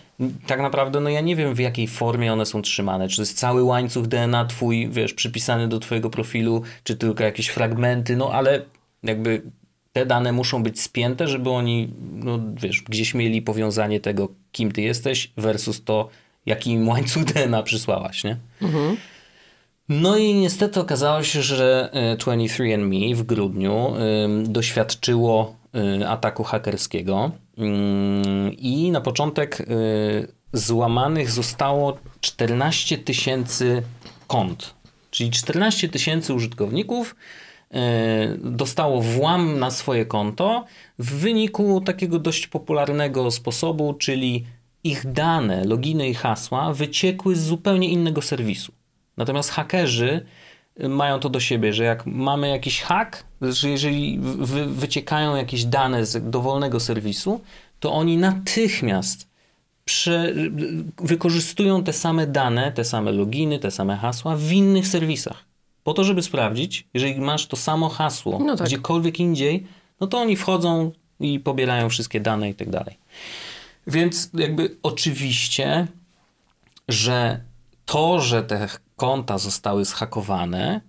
tak naprawdę, no ja nie wiem w jakiej formie one są trzymane. Czy to jest cały łańcuch DNA twój, wiesz, przypisany do twojego profilu, czy tylko jakieś fragmenty, no ale jakby te dane muszą być spięte, żeby oni, no wiesz, gdzieś mieli powiązanie tego, kim ty jesteś versus to, jaki im łańcuch DNA przysłałaś, nie? No i niestety okazało się, że e, 23andMe w grudniu ym, doświadczyło y, ataku hakerskiego Ym, i na początek złamanych zostało 14 tysięcy kont. Czyli 14 tysięcy użytkowników dostało włam na swoje konto w wyniku takiego dość popularnego sposobu, czyli ich dane, loginy i hasła wyciekły z zupełnie innego serwisu. Natomiast hakerzy mają to do siebie, że jak mamy jakiś hak, że jeżeli wy, wyciekają jakieś dane z dowolnego serwisu, to oni natychmiast prze, wykorzystują te same dane, te same loginy, te same hasła w innych serwisach. Po to, żeby sprawdzić, jeżeli masz to samo hasło No tak. gdziekolwiek indziej, no to oni wchodzą i pobierają wszystkie dane i tak dalej. Więc jakby oczywiście, że to, że te konta zostały zhakowane,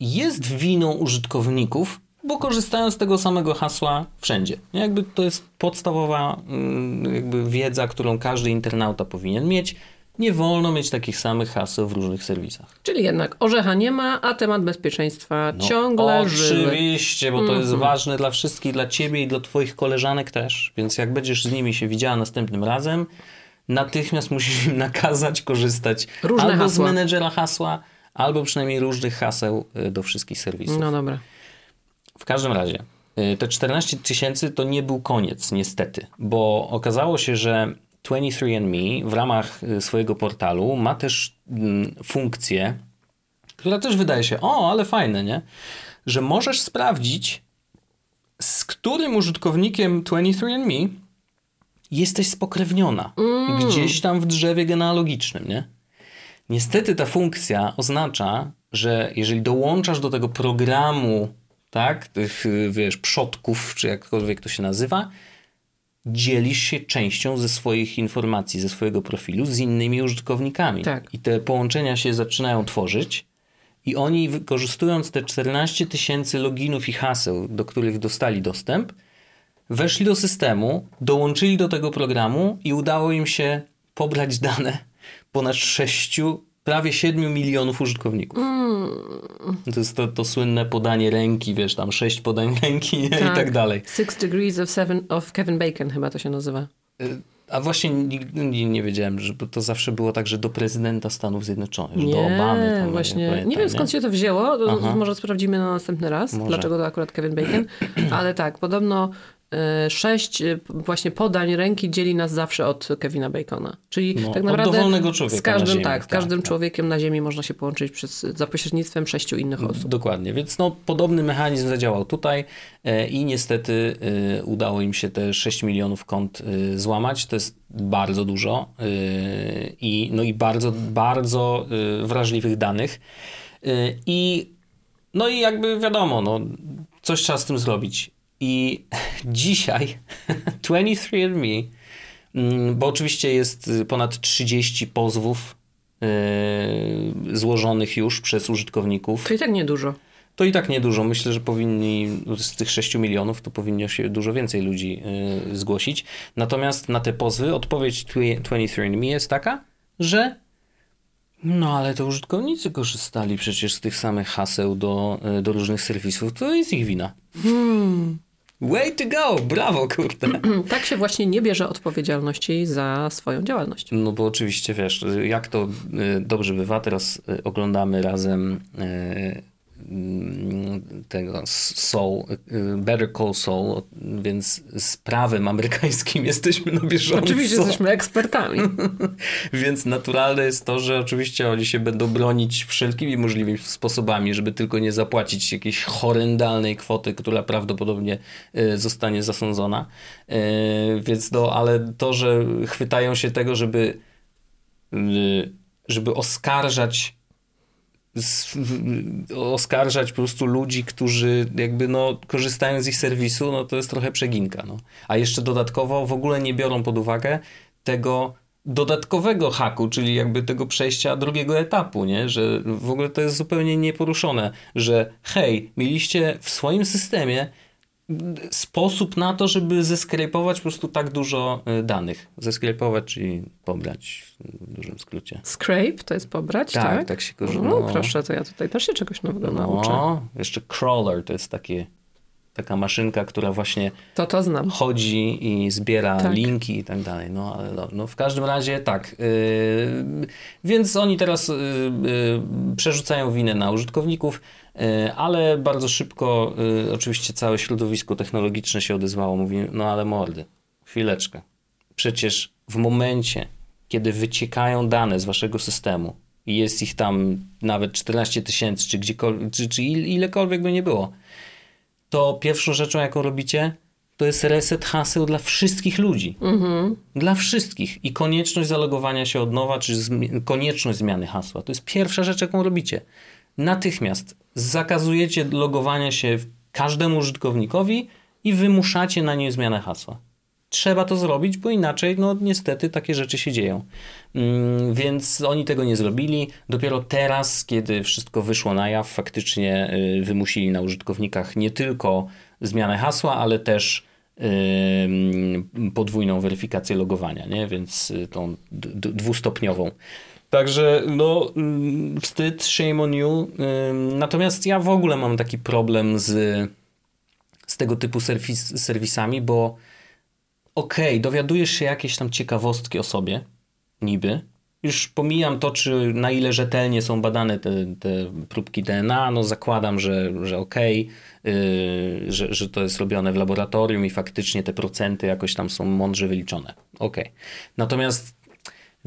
jest winą użytkowników, bo korzystają z tego samego hasła wszędzie. Jakby to jest podstawowa mm, jakby wiedza, którą każdy internauta powinien mieć. Nie wolno mieć takich samych haseł w różnych serwisach. Czyli jednak orzecha nie ma, a temat bezpieczeństwa no, ciągle żywy. Oczywiście, bo to jest mhm. ważne dla wszystkich, dla ciebie i dla twoich koleżanek też. Więc jak będziesz z nimi się widziała następnym razem, natychmiast musisz im nakazać korzystać Różne albo hasła. z menedżera hasła, albo przynajmniej różnych haseł y, do wszystkich serwisów. No dobra. W każdym razie, y, te 14 tysięcy to nie był koniec, niestety, bo okazało się, że 23andMe w ramach y, swojego portalu ma też mm, funkcję, która też wydaje się, o, ale fajne, nie? Że możesz sprawdzić, z którym użytkownikiem 23andMe jesteś spokrewniona. Mm. Gdzieś tam w drzewie genealogicznym, nie? Niestety ta funkcja oznacza, że jeżeli dołączasz do tego programu, tak, tych, wiesz, przodków, czy jakkolwiek to się nazywa, dzielisz się częścią ze swoich informacji, ze swojego profilu z innymi użytkownikami. Tak. I te połączenia się zaczynają tworzyć i oni wykorzystując te 14 tysięcy loginów i haseł, do których dostali dostęp, weszli do systemu, dołączyli do tego programu i udało im się pobrać dane ponad 6, prawie 7 milionów użytkowników. Mm. To jest to, to, słynne podanie ręki, wiesz, tam 6 podań ręki tak. i tak dalej. Six Degrees of, seven, of Kevin Bacon chyba to się nazywa. Y, a właśnie nigdy nie, nie, wiedziałem, że to zawsze było tak, że do prezydenta Stanów Zjednoczonych, nie, do Obamy. Tam, właśnie. Nie, pamiętam, nie wiem skąd się to wzięło, to może sprawdzimy na następny raz, może. dlaczego to akurat Kevin Bacon, ale tak, podobno sześć e, właśnie podań ręki dzieli nas zawsze od Kevina Bacona. Czyli no, tak naprawdę z każdym, ziemi, tak, z każdym tak, człowiekiem tak. na ziemi można się połączyć przez, za pośrednictwem sześciu innych osób. Dokładnie, więc no, podobny mechanizm zadziałał tutaj e, i niestety e, udało im się te 6 milionów kont e, złamać. To jest bardzo dużo e, i, no i bardzo, bardzo wrażliwych danych. I no i jakby wiadomo, no, coś trzeba z tym zrobić. I dzisiaj 23andMe, mm, bo oczywiście jest ponad 30 pozwów yy, złożonych już przez użytkowników. To i tak niedużo. To i tak niedużo. Myślę, że powinni z tych 6 milionów to powinno się dużo więcej ludzi yy, zgłosić. Natomiast na te pozwy odpowiedź 23andMe jest taka, że no ale to użytkownicy korzystali przecież z tych samych haseł do, do różnych serwisów. To jest ich wina. Hmm. Way to go! Brawo, kurde. tak się właśnie nie bierze odpowiedzialności za swoją działalność. No bo oczywiście, wiesz, jak to y, dobrze bywa, teraz y, oglądamy razem y, tego Soul, y, Better Call Saul, więc z prawem amerykańskim jesteśmy na bieżąco. Oczywiście jesteśmy ekspertami. więc naturalne jest to, że oczywiście oni się będą bronić wszelkimi możliwymi sposobami, żeby tylko nie zapłacić jakiejś horrendalnej kwoty, która prawdopodobnie y, zostanie zasądzona. Y, więc no, ale to, że chwytają się tego, żeby żeby oskarżać oskarżać po prostu ludzi, którzy jakby no, korzystają z ich serwisu, no to jest trochę przeginka. No. A jeszcze dodatkowo w ogóle nie biorą pod uwagę tego dodatkowego haku, czyli jakby tego przejścia drugiego etapu, nie? że w ogóle to jest zupełnie nieporuszone, że hej, mieliście w swoim systemie sposób na to, żeby zeskrepować po prostu tak dużo e, danych. Zeskrepować, czyli pobrać w dużym skrócie. Scrape to jest pobrać, tak? Tak, tak się korzysta. No, no, proszę, to ja tutaj też się czegoś nowego no, nauczę. Jeszcze crawler to jest takie, taka maszynka, która właśnie to, to znam. chodzi i zbiera tak. linki i tak dalej. No, ale no, no w każdym razie tak. Yy, więc oni teraz yy, yy, przerzucają winę na użytkowników. E, ale bardzo szybko e, oczywiście całe środowisko technologiczne się odezwało, mówi, no ale mordy, chwileczkę. Przecież w momencie, kiedy wyciekają dane z waszego systemu i jest ich tam nawet 14 tysięcy, czy gdziekolwiek, czy, czy ilekolwiek by nie było, to pierwszą rzeczą, jaką robicie, to jest reset haseł dla wszystkich ludzi. Mhm. Dla wszystkich. I konieczność zalogowania się od nowa, czy zmi konieczność zmiany hasła. To jest pierwsza rzecz, jaką robicie natychmiast zakazujecie logowania się każdemu użytkownikowi i wymuszacie na niej zmianę hasła. trzeba to zrobić, bo inaczej, no niestety, takie rzeczy się dzieją. Mm, więc oni tego nie zrobili. Dopiero teraz, kiedy wszystko wyszło na jaw, faktycznie y, wymusili na użytkownikach nie tylko zmianę hasła, ale też podwójną weryfikację logowania, nie? więc y, tą dwustopniową. Także no mm, wstyd, shame on you. Natomiast ja w ogóle mam taki problem z, z tego typu serwis, serwisami, bo okej, okay, dowiadujesz się jakieś tam ciekawostki o sobie, niby. Już pomijam to, czy na ile rzetelnie są badane te, te próbki DNA, no zakładam, że, że okej, okay, yy, że, że to jest robione w laboratorium i faktycznie te procenty jakoś tam są mądrze wyliczone. Okej. Okay. Natomiast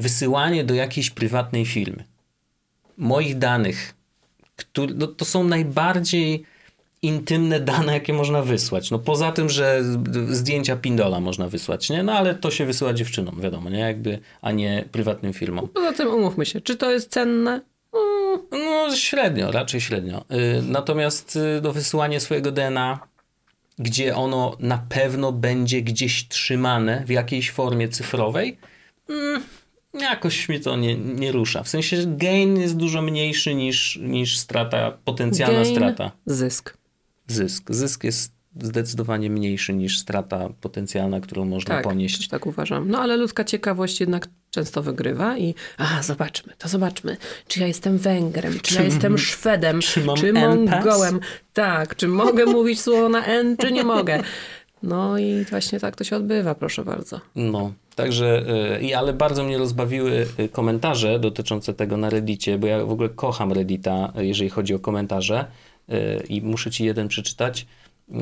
wysyłanie do jakiejś prywatnej firmy moich danych, no, to są najbardziej intymne dane, jakie można wysłać. No poza tym, że zdjęcia Pindola można wysłać, nie? No ale to się wysyła dziewczynom, wiadomo, nie? Jakby, a nie prywatnym firmom. Poza tym umówmy się, czy to jest cenne? Mm, no średnio, raczej średnio. Y, natomiast do wysyłania swojego DNA, gdzie ono na pewno będzie gdzieś trzymane w jakiejś formie cyfrowej, mm, jakoś mi to nie, nie rusza. W sensie gain jest dużo mniejszy niż, niż strata, potencjalna gain, strata. Zysk zysk. Zysk jest zdecydowanie mniejszy niż strata potencjalna, którą można tak, ponieść. Tak, uważam. No ale ludzka ciekawość jednak często wygrywa i a zobaczmy, to zobaczmy, czy ja jestem Węgrem, czy, czy ja jestem Szwedem, czy, czy Mongołem. Tak, czy mogę mówić słowo na N, czy nie mogę. No i właśnie tak to się odbywa, proszę bardzo. No, także, i ale bardzo mnie rozbawiły y, komentarze dotyczące tego na Reddicie, bo ja w ogóle kocham Reddita, jeżeli chodzi o komentarze i muszę ci jeden przeczytać.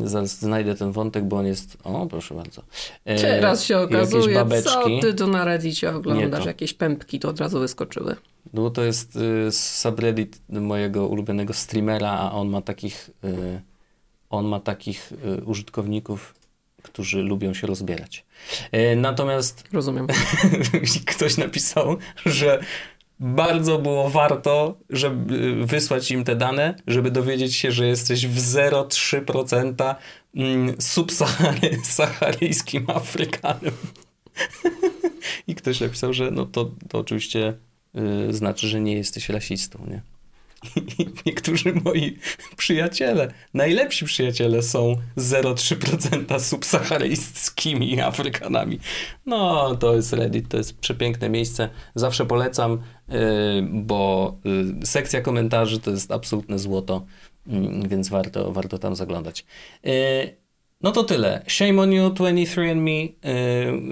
Zaraz znajdę ten wątek, bo on jest. O, proszę bardzo. E, Teraz się okazuje, co ty tu na Reddicie oglądasz? Jakieś pępki to od razu wyskoczyły. No to jest subreddit mojego ulubionego streamera, a on ma takich. On ma takich użytkowników, którzy lubią się rozbierać. E, natomiast. Rozumiem. ktoś napisał, że bardzo było warto, żeby wysłać im te dane, żeby dowiedzieć się, że jesteś w 0,3% mm, subsaharyjskim Afrykanem. I ktoś napisał, że no to, to oczywiście y, znaczy, że nie jesteś rasistą, nie? I niektórzy moi przyjaciele, najlepsi przyjaciele są 0,3% subsaharyjskimi Afrykanami. No, to jest Reddit, to jest przepiękne miejsce. Zawsze polecam, yy, bo yy, sekcja komentarzy to jest absolutne złoto, yy, więc warto, warto tam zaglądać. Y, no to tyle. Shame on you, 23andMe.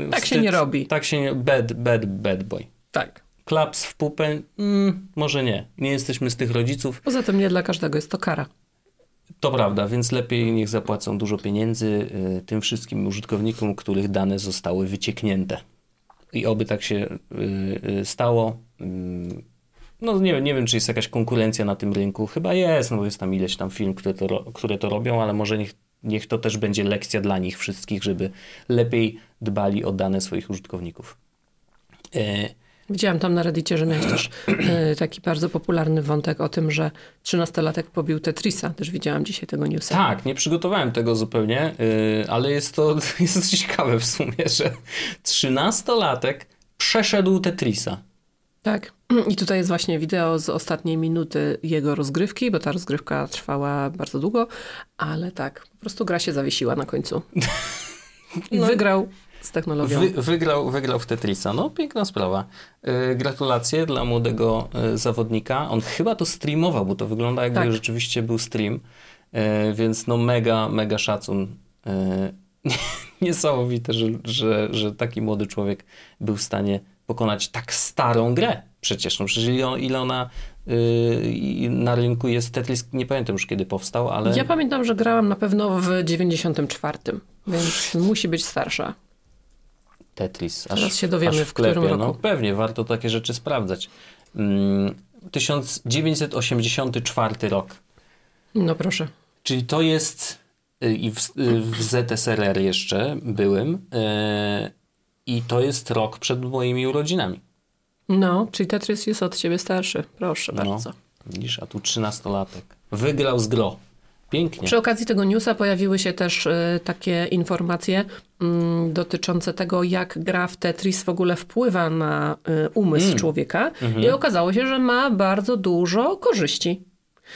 Y, tak się nie robi. Tak się nie... Bad, bad, bad boy. Tak klaps w pupę? Mm, może nie. Nie jesteśmy z tych rodziców. Poza tym nie dla każdego jest to kara. To prawda, więc lepiej niech zapłacą dużo pieniędzy y, tym wszystkim użytkownikom, których dane zostały wycieknięte. I oby tak się y, y, stało. Mm, no nie, nie wiem, czy jest jakaś konkurencja na tym rynku. Chyba jest, no bo jest tam ileś tam firm, które to, które to robią, ale może niech, niech to też będzie lekcja dla nich wszystkich, żeby lepiej dbali o dane swoich użytkowników. Y Widziałam tam na Reddicie, że miałeś też e, taki bardzo popularny wątek o tym, że trzynastolatek pobił Tetrisa. Też widziałam dzisiaj tego newsa. Tak, nie przygotowałem tego zupełnie, e, ale jest to, jest ciekawe w sumie, że trzynastolatek przeszedł Tetrisa. Tak. I tutaj jest właśnie wideo z ostatniej minuty jego rozgrywki, bo ta rozgrywka trwała bardzo długo, ale tak, po prostu gra się zawiesiła na końcu. I no. wygrał z technologią. Wy, wygrał, wygrał w Tetrisa. No, piękna sprawa. Yy, gratulacje dla młodego yy, zawodnika. On chyba to streamował, bo to wygląda jakby tak. rzeczywiście był stream. Yy, więc no mega, mega szacun. Niesamowite, że, że, że taki młody człowiek był w stanie pokonać tak starą grę. Przecież, no przecież ile, ona yy, na rynku jest Tetris, nie pamiętam już kiedy powstał, ale... Ja pamiętam, że grałam na pewno w 94, więc musi być starsza. Tetris. Aż, Teraz się dowiemy, w, w którym roku. No, pewnie, warto takie rzeczy sprawdzać. 1984 mm, rok. No proszę. Czyli to jest y, i w, y, w ZSRR jeszcze byłem yy, i to jest rok przed moimi urodzinami. No, czyli Tetris jest od ciebie starszy. Proszę no, bardzo. Widzisz, a tu trzynastolatek. Wygrał z gro. Pięknie. Przy okazji tego newsa pojawiły się też y, takie informacje mm, dotyczące tego, jak gra w Tetris w ogóle wpływa na y, umysł Mm. człowieka. Mhm. I okazało się, że ma bardzo dużo korzyści.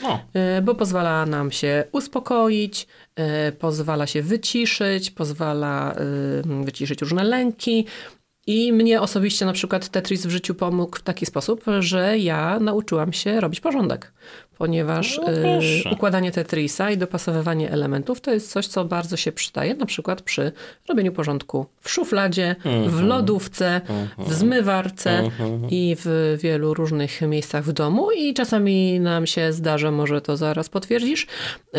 No, bo pozwala nam się uspokoić, pozwala się wyciszyć, pozwala wyciszyć różne lęki. I mnie osobiście na przykład Tetris w życiu pomógł w taki sposób, że ja nauczyłam się robić porządek, ponieważ No proszę. y, układanie Tetrisa i dopasowywanie elementów to jest coś, co bardzo się przydaje, na przykład przy robieniu porządku w szufladzie, w Mhm. lodówce, w zmywarce i w wielu różnych miejscach w domu. I czasami nam się zdarza, może to zaraz potwierdzisz,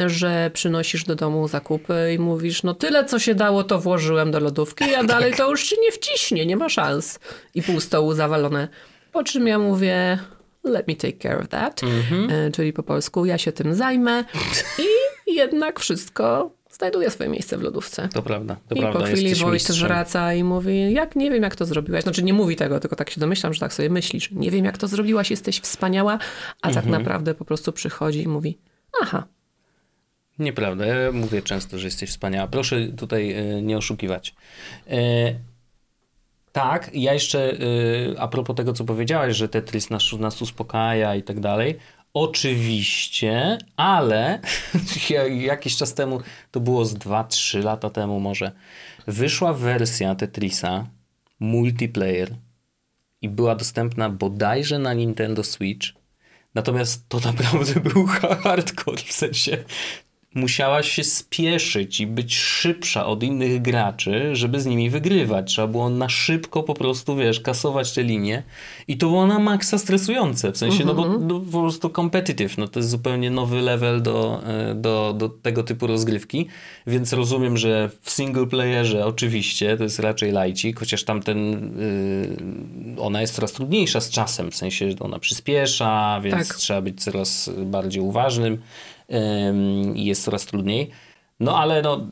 że przynosisz do domu zakupy i mówisz, no tyle co się dało, to włożyłem do lodówki, a dalej to już się nie wciśnie, nie ma szans. I pół stołu zawalone. Po czym ja mówię, let me take care of that, E, czyli po polsku ja się tym zajmę i jednak wszystko znajduje swoje miejsce w lodówce. to prawda. To I prawda. po chwili Wojt wraca i mówi, jak nie wiem, jak to zrobiłaś. Znaczy nie mówi tego, tylko tak się domyślam, że tak sobie myślisz. Nie wiem, jak to zrobiłaś, jesteś wspaniała, a tak Mhm. naprawdę po prostu przychodzi i mówi, aha, Nieprawda. Ja mówię często, że jesteś wspaniała. Proszę tutaj e, nie oszukiwać. Tak, ja jeszcze e, a propos tego, co powiedziałaś, że Tetris nas, nas uspokaja i tak dalej. Oczywiście, ale ja- jakiś czas temu, to było z 2-3 lata temu może, wyszła wersja Tetrisa multiplayer i była dostępna bodajże na Nintendo Switch. Natomiast to naprawdę był hardcore, w sensie musiałaś się spieszyć i być szybsza od innych graczy, żeby z nimi wygrywać. Trzeba było na szybko po prostu, wiesz, kasować te linie i to było na maksa stresujące, w sensie, no bo no, po prostu competitive, no to jest zupełnie nowy level do, e, do, do tego typu rozgrywki, więc rozumiem, że w single playerze oczywiście to jest raczej lajcik, chociaż tamten y, ona jest coraz trudniejsza z czasem, w sensie że ona przyspiesza, więc Tak. trzeba być coraz bardziej uważnym ym, i jest coraz trudniej. No ale no,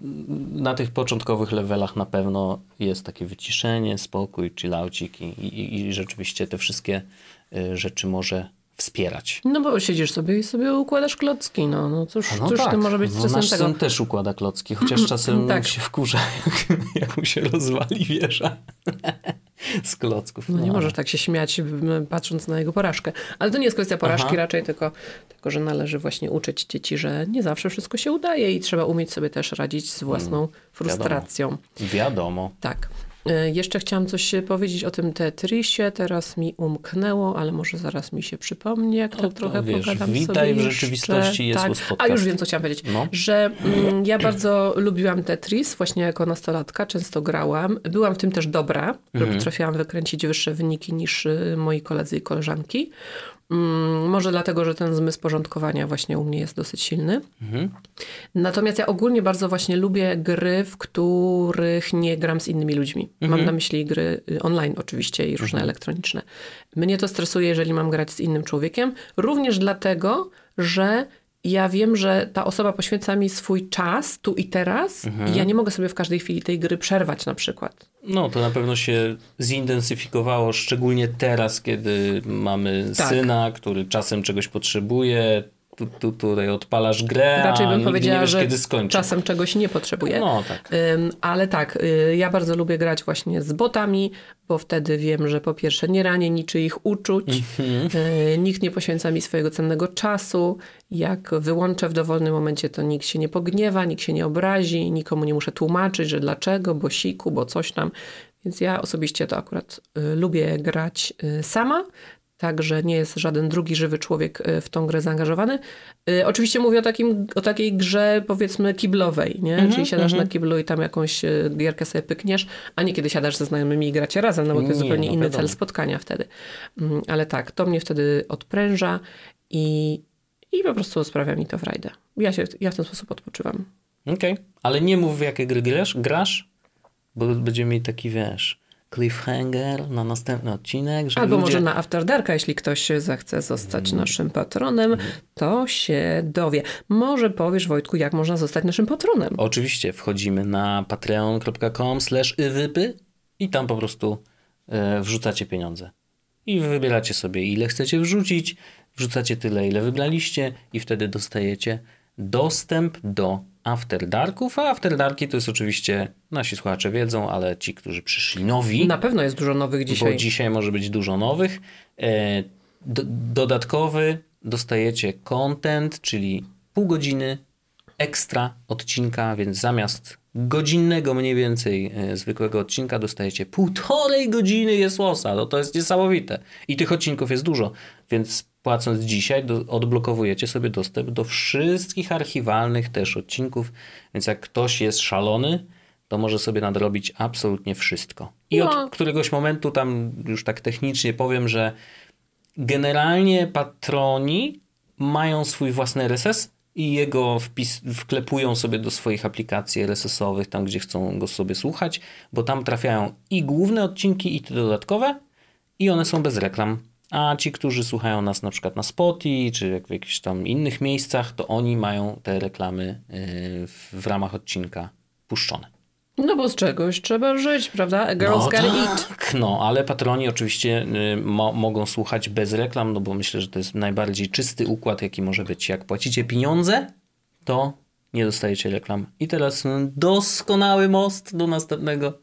na tych początkowych levelach na pewno jest takie wyciszenie, spokój, chillaucik i, i, i rzeczywiście te wszystkie y, rzeczy może wspierać. no bo siedzisz sobie i sobie układasz klocki, no, no cóż, No cóż tak, tym może być no stresem nasz tego. syn też układa klocki, chociaż czasem Tak. się wkurza, jak, jak mu się rozwali wieża z klocków. No nie ale- możesz tak się śmiać, patrząc na jego porażkę. Ale to nie jest kwestia porażki Aha. raczej, tylko, tylko, że należy właśnie uczyć dzieci, że nie zawsze wszystko się udaje i trzeba umieć sobie też radzić z własną frustracją. Wiadomo. Tak. E, Jeszcze chciałam coś powiedzieć o tym Tetrisie, teraz mi umknęło, ale może zaraz mi się przypomni, jak tak to trochę wiesz, pogadam witaj sobie w jeszcze. rzeczywistości, jest tak. A już wiem, co chciałam powiedzieć. No. Że mm, ja bardzo lubiłam Tetris, właśnie jako nastolatka, często grałam. Byłam w tym też dobra, Mhm. potrafiłam wykręcić wyższe wyniki niż y, moi koledzy i koleżanki. Mm, Może dlatego, że ten zmysł porządkowania właśnie u mnie jest dosyć silny. Mhm. Natomiast ja ogólnie bardzo właśnie lubię gry, w których nie gram z innymi ludźmi. Mhm. Mam na myśli gry y, online oczywiście i różne elektroniczne. Mnie to stresuje, jeżeli mam grać z innym człowiekiem, również dlatego, że ja wiem, że ta osoba poświęca mi swój czas tu i teraz Mhm. i ja nie mogę sobie w każdej chwili tej gry przerwać na przykład. No, to na pewno się zintensyfikowało, szczególnie teraz, kiedy mamy Tak. syna, który czasem czegoś potrzebuje. Tu, tu, tutaj odpalasz grę, Raczej bym powiedziała, nie wiesz, że kiedy skończy. czasem czegoś nie potrzebuję. No, tak. Ym, Ale tak, y, ja bardzo lubię grać właśnie z botami, bo wtedy wiem, że po pierwsze nie ranię niczyich uczuć, y, nikt nie poświęca mi swojego cennego czasu. Jak wyłączę w dowolnym momencie, to nikt się nie pogniewa, nikt się nie obrazi, nikomu nie muszę tłumaczyć, że dlaczego, bo siku, bo coś tam. Więc ja osobiście to akurat y, lubię grać y, sama. Także nie jest żaden drugi żywy człowiek y, w tą grę zaangażowany. Y, Oczywiście mówię o, takim, o takiej grze powiedzmy kiblowej, nie? Czyli siadasz na kiblu i tam jakąś y, gierkę sobie pykniesz, a nie kiedy siadasz ze znajomymi i gracie razem, no bo to jest Nie, zupełnie no inny wiadomo. cel spotkania wtedy. Mm, Ale tak, to mnie wtedy odpręża i, i po prostu sprawia mi to frajdę. Ja, się, ja w ten sposób odpoczywam. Okej, ale nie mów w jakie gry grasz, grasz, bo będziemy mieli taki, wiesz, cliffhanger na następny odcinek, żeby Albo ludzie... może na After Darka, jeśli ktoś zechce zostać naszym patronem, to się dowie. Może powiesz, Wojtku, jak można zostać naszym patronem? Oczywiście, wchodzimy na patreon.com slash iwypy i tam po prostu e, wrzucacie pieniądze. I wybieracie sobie, ile chcecie wrzucić, wrzucacie tyle, ile wybraliście i wtedy dostajecie dostęp do After Darków, a After Darki to jest oczywiście, nasi słuchacze wiedzą, ale ci, którzy przyszli nowi, Na pewno jest dużo nowych dzisiaj. bo dzisiaj może być dużo nowych. E, do, dodatkowy dostajecie content, czyli pół godziny ekstra odcinka, więc zamiast godzinnego mniej więcej e, zwykłego odcinka dostajecie półtorej godziny Jesłosa. No to jest niesamowite. I tych odcinków jest dużo, więc płacąc dzisiaj do, odblokowujecie sobie dostęp do wszystkich archiwalnych też odcinków, więc jak ktoś jest szalony, to może sobie nadrobić absolutnie wszystko. I No. od któregoś momentu tam już tak technicznie powiem, że generalnie patroni mają swój własny RSS i jego wpis, wklepują sobie do swoich aplikacji RSS-owych, tam gdzie chcą go sobie słuchać, bo tam trafiają i główne odcinki, i te dodatkowe, i one są bez reklam. A ci, którzy słuchają nas na przykład na Spotify, czy jak w jakichś tam innych miejscach, to oni mają te reklamy yy, w, ramach odcinka puszczone. No bo z czegoś trzeba żyć, prawda? Girl's No gotta eat. tak, no, ale patroni oczywiście y, mo, mogą słuchać bez reklam, no bo myślę, że to jest najbardziej czysty układ, jaki może być. Jak płacicie pieniądze, to nie dostajecie reklam. I teraz y, doskonały most do następnego, y,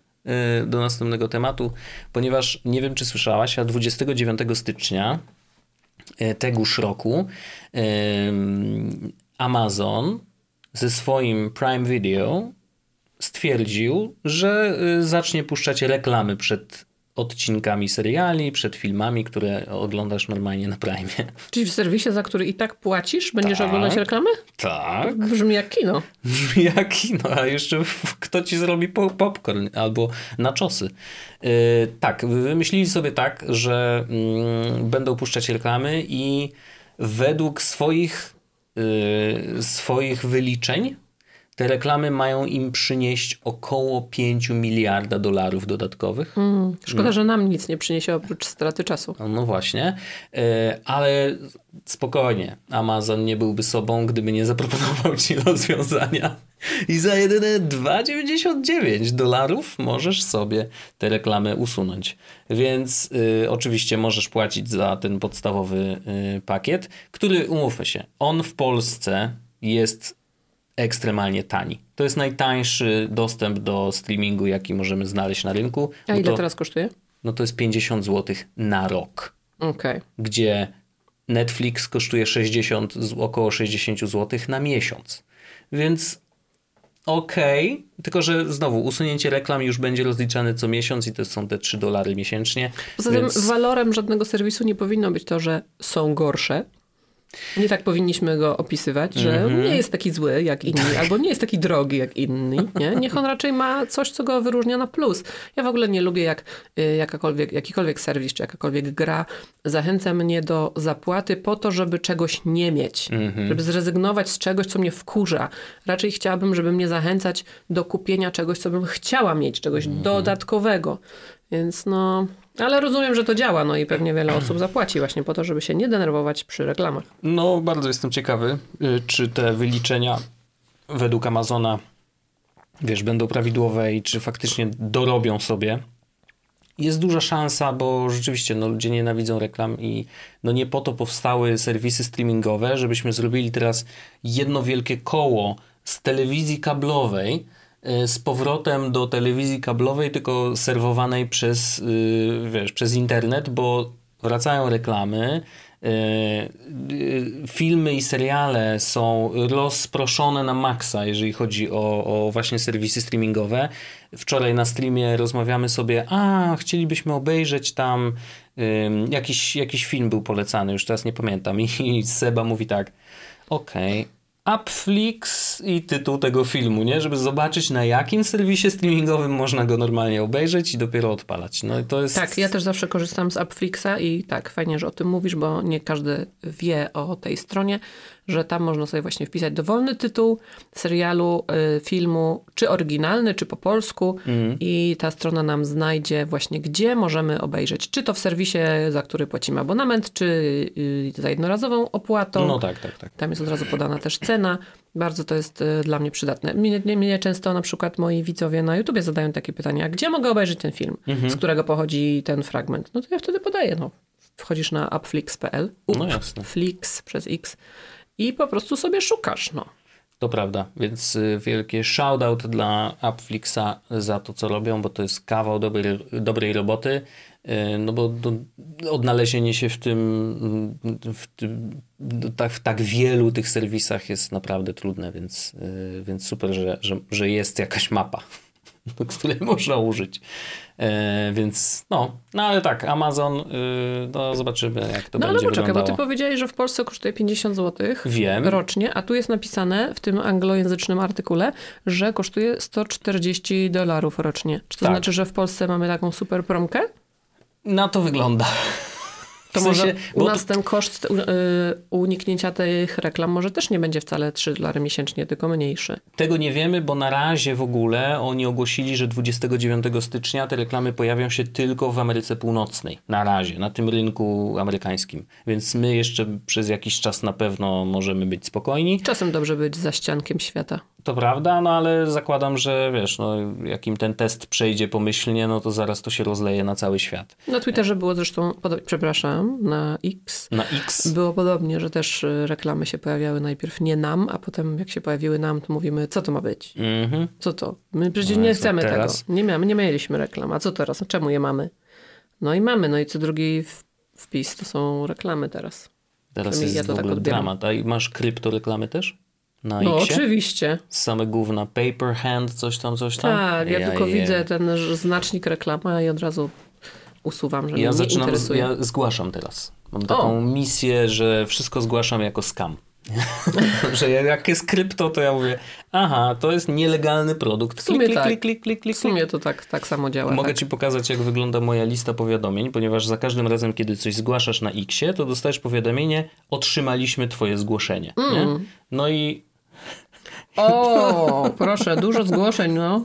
do następnego tematu, ponieważ nie wiem, czy słyszałaś, a 29 stycznia y, tegoż roku y, Amazon ze swoim Prime Video stwierdził, że y, zacznie puszczać reklamy przed odcinkami seriali, przed filmami, które oglądasz normalnie na Prime. Czyli w serwisie, za który i tak płacisz, będziesz Tak. oglądać reklamy? Tak. Brzmi jak kino. Jaki? No a jeszcze kto ci zrobi po- popcorn albo naczosy. Yy, tak, wymyślili sobie tak, że mm, będą puszczać reklamy i według swoich, yy, swoich wyliczeń te reklamy mają im przynieść około 5 miliarda dolarów dodatkowych. Mm. Szkoda, że nam nic nie przyniesie oprócz straty czasu. No, no właśnie, E, ale spokojnie, Amazon nie byłby sobą, gdyby nie zaproponował ci rozwiązania. I za jedyne 2,99 dolarów możesz sobie te reklamy usunąć. Więc y, oczywiście możesz płacić za ten podstawowy y, pakiet, który, umówmy się, on w Polsce jest ekstremalnie tani. To jest najtańszy dostęp do streamingu, jaki możemy znaleźć na rynku. A No ile to, teraz kosztuje? no to jest 50 zł na rok Okej. gdzie Netflix kosztuje 60, z- około 60 zł na miesiąc. Więc okej, tylko że znowu usunięcie reklam już będzie rozliczane co miesiąc i to są te 3 dolary miesięcznie. Poza więc... tym walorem żadnego serwisu nie powinno być to, że są gorsze. Nie tak powinniśmy go opisywać, że Mhm. nie jest taki zły jak inni, albo nie jest taki drogi jak inni. Nie? Niech on raczej ma coś, co go wyróżnia na plus. Ja w ogóle nie lubię, jak y, jakakolwiek, jakikolwiek serwis czy jakakolwiek gra zachęca mnie do zapłaty po to, żeby czegoś nie mieć. Mhm. Żeby zrezygnować z czegoś, co mnie wkurza. Raczej chciałabym, żeby mnie zachęcać do kupienia czegoś, co bym chciała mieć, czegoś Mhm. dodatkowego. Więc no, ale rozumiem, że to działa, no i pewnie wiele osób zapłaci właśnie po to, żeby się nie denerwować przy reklamach. No, bardzo jestem ciekawy, y, czy te wyliczenia według Amazona, wiesz, będą prawidłowe i czy faktycznie dorobią sobie. Jest duża szansa, bo rzeczywiście no, ludzie nienawidzą reklam i no, nie po to powstały serwisy streamingowe, żebyśmy zrobili teraz jedno wielkie koło z telewizji kablowej z powrotem do telewizji kablowej, tylko serwowanej przez, y, wiesz, przez internet, bo wracają reklamy, y, y, filmy i seriale są rozproszone na maksa, jeżeli chodzi o, o właśnie serwisy streamingowe. Wczoraj na streamie rozmawiamy sobie, a chcielibyśmy obejrzeć tam jakiś, jakiś film był polecany, już teraz nie pamiętam. I, i Seba mówi tak, okej, Upflix i tytuł tego filmu, nie? Żeby zobaczyć na jakim serwisie streamingowym można go normalnie obejrzeć i dopiero odpalać. No to jest... Tak, ja też zawsze korzystam z Upflixa i tak, fajnie, że o tym mówisz, bo nie każdy wie o tej stronie, że tam można sobie właśnie wpisać dowolny tytuł serialu, y, filmu, czy oryginalny, czy po polsku i ta strona nam znajdzie właśnie, gdzie możemy obejrzeć, czy to w serwisie, za który płacimy abonament, czy y, za jednorazową opłatą. No tak, tak, tak. Tam jest od razu podana też cena. Bardzo to jest y, dla mnie przydatne. Mnie, mnie, często na przykład moi widzowie na YouTubie zadają takie pytania, gdzie mogę obejrzeć ten film, Mhm. z którego pochodzi ten fragment. No to ja wtedy podaję, no. Wchodzisz na upflix.pl, No jasne. Flix przez X i po prostu sobie szukasz, no. To prawda, więc y, wielkie shoutout dla Upflixa za to, co robią, bo to jest kawał dobrej, dobrej roboty. Y, no bo do, odnalezienie się w tym, w, tym tak, w tak wielu tych serwisach jest naprawdę trudne, więc, y, więc super, że, że, że jest jakaś mapa, której można użyć. E, więc no, no ale tak, Amazon, y, no zobaczymy jak to no, będzie ale poczekaj, wyglądało. bo ty powiedziałeś, że w Polsce kosztuje 50 zł Wiem. rocznie, a tu jest napisane w tym anglojęzycznym artykule, że kosztuje 140 dolarów rocznie. Czy to Tak. znaczy, że w Polsce mamy taką super promkę? Na to wygląda. To W sensie, może u nas ten koszt y, uniknięcia tych reklam może też nie będzie wcale 3 dolary miesięcznie, tylko mniejszy. Tego nie wiemy, bo na razie w ogóle oni ogłosili, że 29 stycznia te reklamy pojawią się tylko w Ameryce Północnej. Na razie, na tym rynku amerykańskim. Więc my jeszcze przez jakiś czas na pewno możemy być spokojni. Czasem dobrze być za ściankiem świata. To prawda, no ale zakładam, że wiesz, no, jakim ten test przejdzie pomyślnie, no to zaraz to się rozleje na cały świat. Na Twitterze było zresztą, podo- na X. Na X. Było podobnie, że też y, reklamy się pojawiały najpierw nie nam, a potem jak się pojawiły nam, to mówimy, co to ma być? Mhm. Co to? My przecież No nie chcemy teraz? tego. Nie, miamy, nie mieliśmy reklam. A co teraz? A Czemu je mamy? No i mamy. No i co drugi wpis to są reklamy teraz. Teraz jest ja to tak ogóle dramat. A masz kryptoreklamy też? Na No Xie? oczywiście. Same gówna, paper hand, coś tam, coś tam? Tak, ja tylko je. widzę ten znacznik reklama i od razu usuwam, że mnie Ja nie zaczynam, interesuje. ja zgłaszam teraz. Mam taką O. misję, że wszystko zgłaszam jako scam. że ja- jak jest krypto, to ja mówię, aha, to jest nielegalny produkt. W sumie klik, tak. klik, klik, klik, klik, W sumie to tak, tak samo działa. Mogę tak. ci pokazać, jak wygląda moja lista powiadomień, ponieważ za każdym razem, kiedy coś zgłaszasz na Xie, to dostajesz powiadomienie, otrzymaliśmy twoje zgłoszenie. Nie? Mm. No i O, proszę, dużo zgłoszeń, no.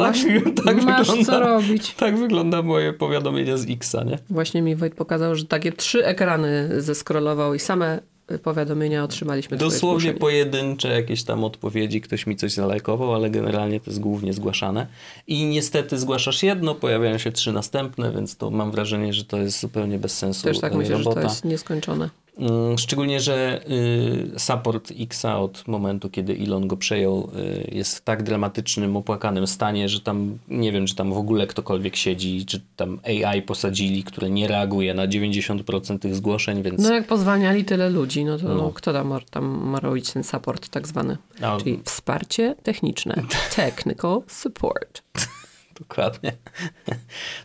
tak, tak, Masz co wygląda, robić. tak wygląda moje powiadomienia z Xa, nie? Właśnie mi Wojt pokazał, że takie trzy ekrany zeskrolował i same powiadomienia otrzymaliśmy. Dosłownie pojedyncze jakieś tam odpowiedzi, ktoś mi coś zalajkował, ale generalnie to jest głównie zgłaszane. I niestety zgłaszasz jedno, pojawiają się trzy następne, więc to mam wrażenie, że to jest zupełnie bez sensu Też tak e, myślę, że robota. to jest nieskończone. Mm, Szczególnie, że y, support Xa od momentu, kiedy Elon go przejął, y, jest w tak dramatycznym, opłakanym stanie, że tam nie wiem, czy tam w ogóle ktokolwiek siedzi, czy tam AI posadzili, które nie reaguje na 90% tych zgłoszeń, więc No jak pozwaniali tyle ludzi, no to No. no. kto tam, ma- tam ma robić ten support tak zwany? A- Czyli wsparcie techniczne. Technical support. Dokładnie.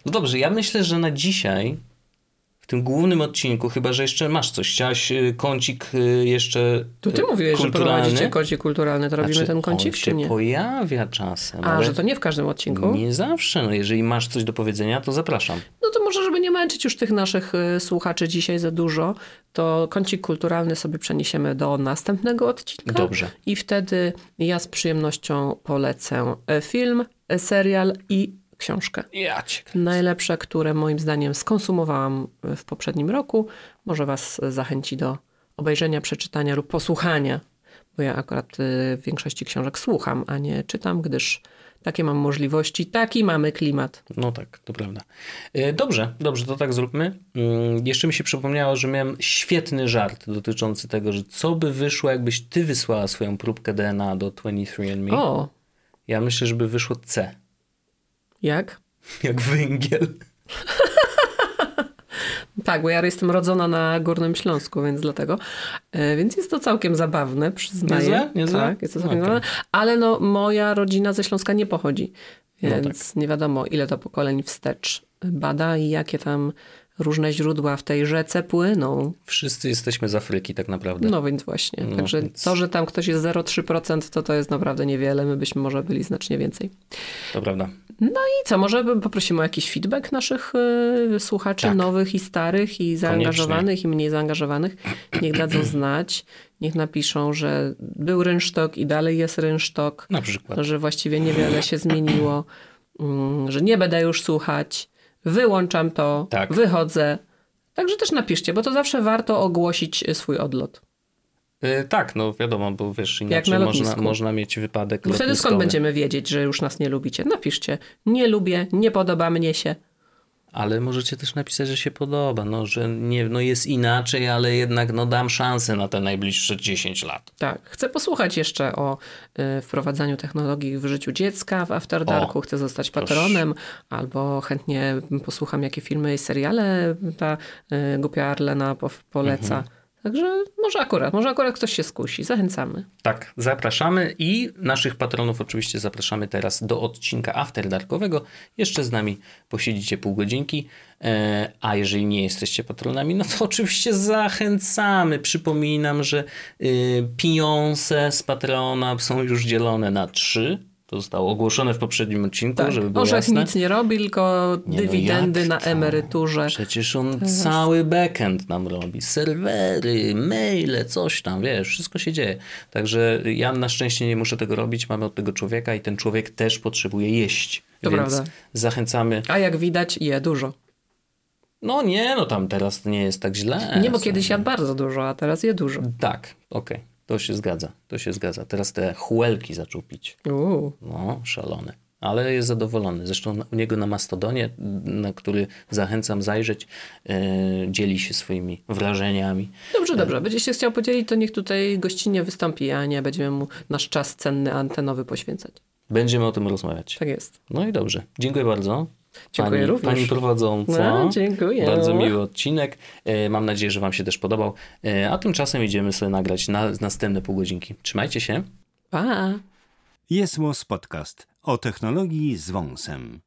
No dobrze, ja myślę, że na dzisiaj, w tym głównym odcinku, chyba że jeszcze masz coś, chciałaś y, kącik y, jeszcze To ty y, mówiłeś, że prowadzicie kącik kulturalny, to robimy Znaczy, ten on kącik, się czy nie? pojawia czasem, A, że to nie w każdym odcinku? nie zawsze. No, jeżeli masz coś do powiedzenia, to zapraszam. No to może, żeby nie męczyć już tych naszych słuchaczy dzisiaj za dużo, to kącik kulturalny sobie przeniesiemy do następnego odcinka. Dobrze. I wtedy ja z przyjemnością polecę e, film, e, serial i książkę. Najlepsze, które moim zdaniem skonsumowałam w poprzednim roku, może Was zachęci do obejrzenia, przeczytania lub posłuchania, bo ja akurat y, w większości książek słucham, a nie czytam, gdyż takie mam możliwości, taki mamy klimat. No tak, to prawda. E, Dobrze, dobrze, to tak zróbmy. Mm, Jeszcze mi się przypomniało, że miałem świetny żart dotyczący tego, że co by wyszło, jakbyś ty wysłała swoją próbkę DNA do 23andMe. O, Ja myślę, żeby wyszło C. jak? Jak węgiel. Tak, bo ja jestem rodzona na Górnym Śląsku, więc dlatego. E, Więc jest to całkiem zabawne, przyznaję. Niezłe? Niezłe? Tak, jest to całkiem Okej. zabawne. Ale no, moja rodzina ze Śląska nie pochodzi, No więc nie wiadomo, ile to pokoleń wstecz bada i jakie tam różne źródła w tej rzece płyną. Wszyscy jesteśmy z Afryki tak naprawdę. No więc właśnie. No, Także więc- to, że tam ktoś jest 0,3%, to to jest naprawdę niewiele. My byśmy może byli znacznie więcej. To prawda. I co, może poprosimy o jakiś feedback naszych y, słuchaczy Tak. nowych i starych i zaangażowanych i mniej zaangażowanych. Niech dadzą znać, niech napiszą, że był rynsztok i dalej jest rynsztok, Na przykład. że właściwie niewiele się zmieniło, mm, że nie będę już słuchać, wyłączam to, Tak. wychodzę. Także też napiszcie, bo to zawsze warto ogłosić swój odlot. E, tak, no wiadomo, bo wiesz, Jak inaczej na można, można mieć wypadek Bo wtedy skąd będziemy wiedzieć, że już nas nie lubicie? Napiszcie, nie lubię, nie podoba mnie się. Ale możecie też napisać, że się podoba, no, że nie, no jest inaczej, ale jednak no, dam szansę na te najbliższe 10 lat. Tak, chcę posłuchać jeszcze o y, wprowadzaniu technologii w życiu dziecka w After Darku, O, chcę zostać proszę. patronem, albo chętnie posłucham, jakie filmy i seriale ta y, głupia Arlena po, poleca. Mhm. Także może akurat, może akurat ktoś się skusi. Zachęcamy. Tak, zapraszamy i naszych patronów oczywiście zapraszamy teraz do odcinka After Darkowego. Jeszcze z nami posiedzicie pół godzinki, e, a jeżeli nie jesteście patronami, no to oczywiście zachęcamy. Przypominam, że y, pieniądze z patrona są już dzielone na trzy. To zostało ogłoszone w poprzednim odcinku, Tak, żeby było Orzech jasne. nic nie robi, tylko Nie, no dywidendy jak na emeryturze. Przecież on cały backend nam robi. Serwery, maile, coś tam, wiesz, wszystko się dzieje. Także ja na szczęście nie muszę tego robić. Mamy od tego człowieka i ten człowiek też potrzebuje jeść. To Więc prawda. zachęcamy. A jak widać, je dużo. No nie, no tam teraz nie jest tak źle. Nie, bo kiedyś jadł bardzo dużo, a teraz je dużo. Tak, okej. To się zgadza. To się zgadza. Teraz te chłelki zaczął pić. Uuu. No, szalony. Ale jest zadowolony. Zresztą u niego na Mastodonie, na który zachęcam zajrzeć, e, dzieli się swoimi wrażeniami. Dobrze, dobrze. Będzie się chciał podzielić, to niech tutaj gościnnie wystąpi, a nie będziemy mu nasz czas cenny antenowy poświęcać. Będziemy o tym rozmawiać. Tak jest. No i dobrze. Dziękuję bardzo. Dziękuję pani, również. Pani prowadząca. No, dziękuję. Bardzo miły odcinek. E, Mam nadzieję, że Wam się też podobał. E, A tymczasem idziemy sobie nagrać na następne pół godzinki. Trzymajcie się. Pa! Jest Podcast o technologii z wąsem.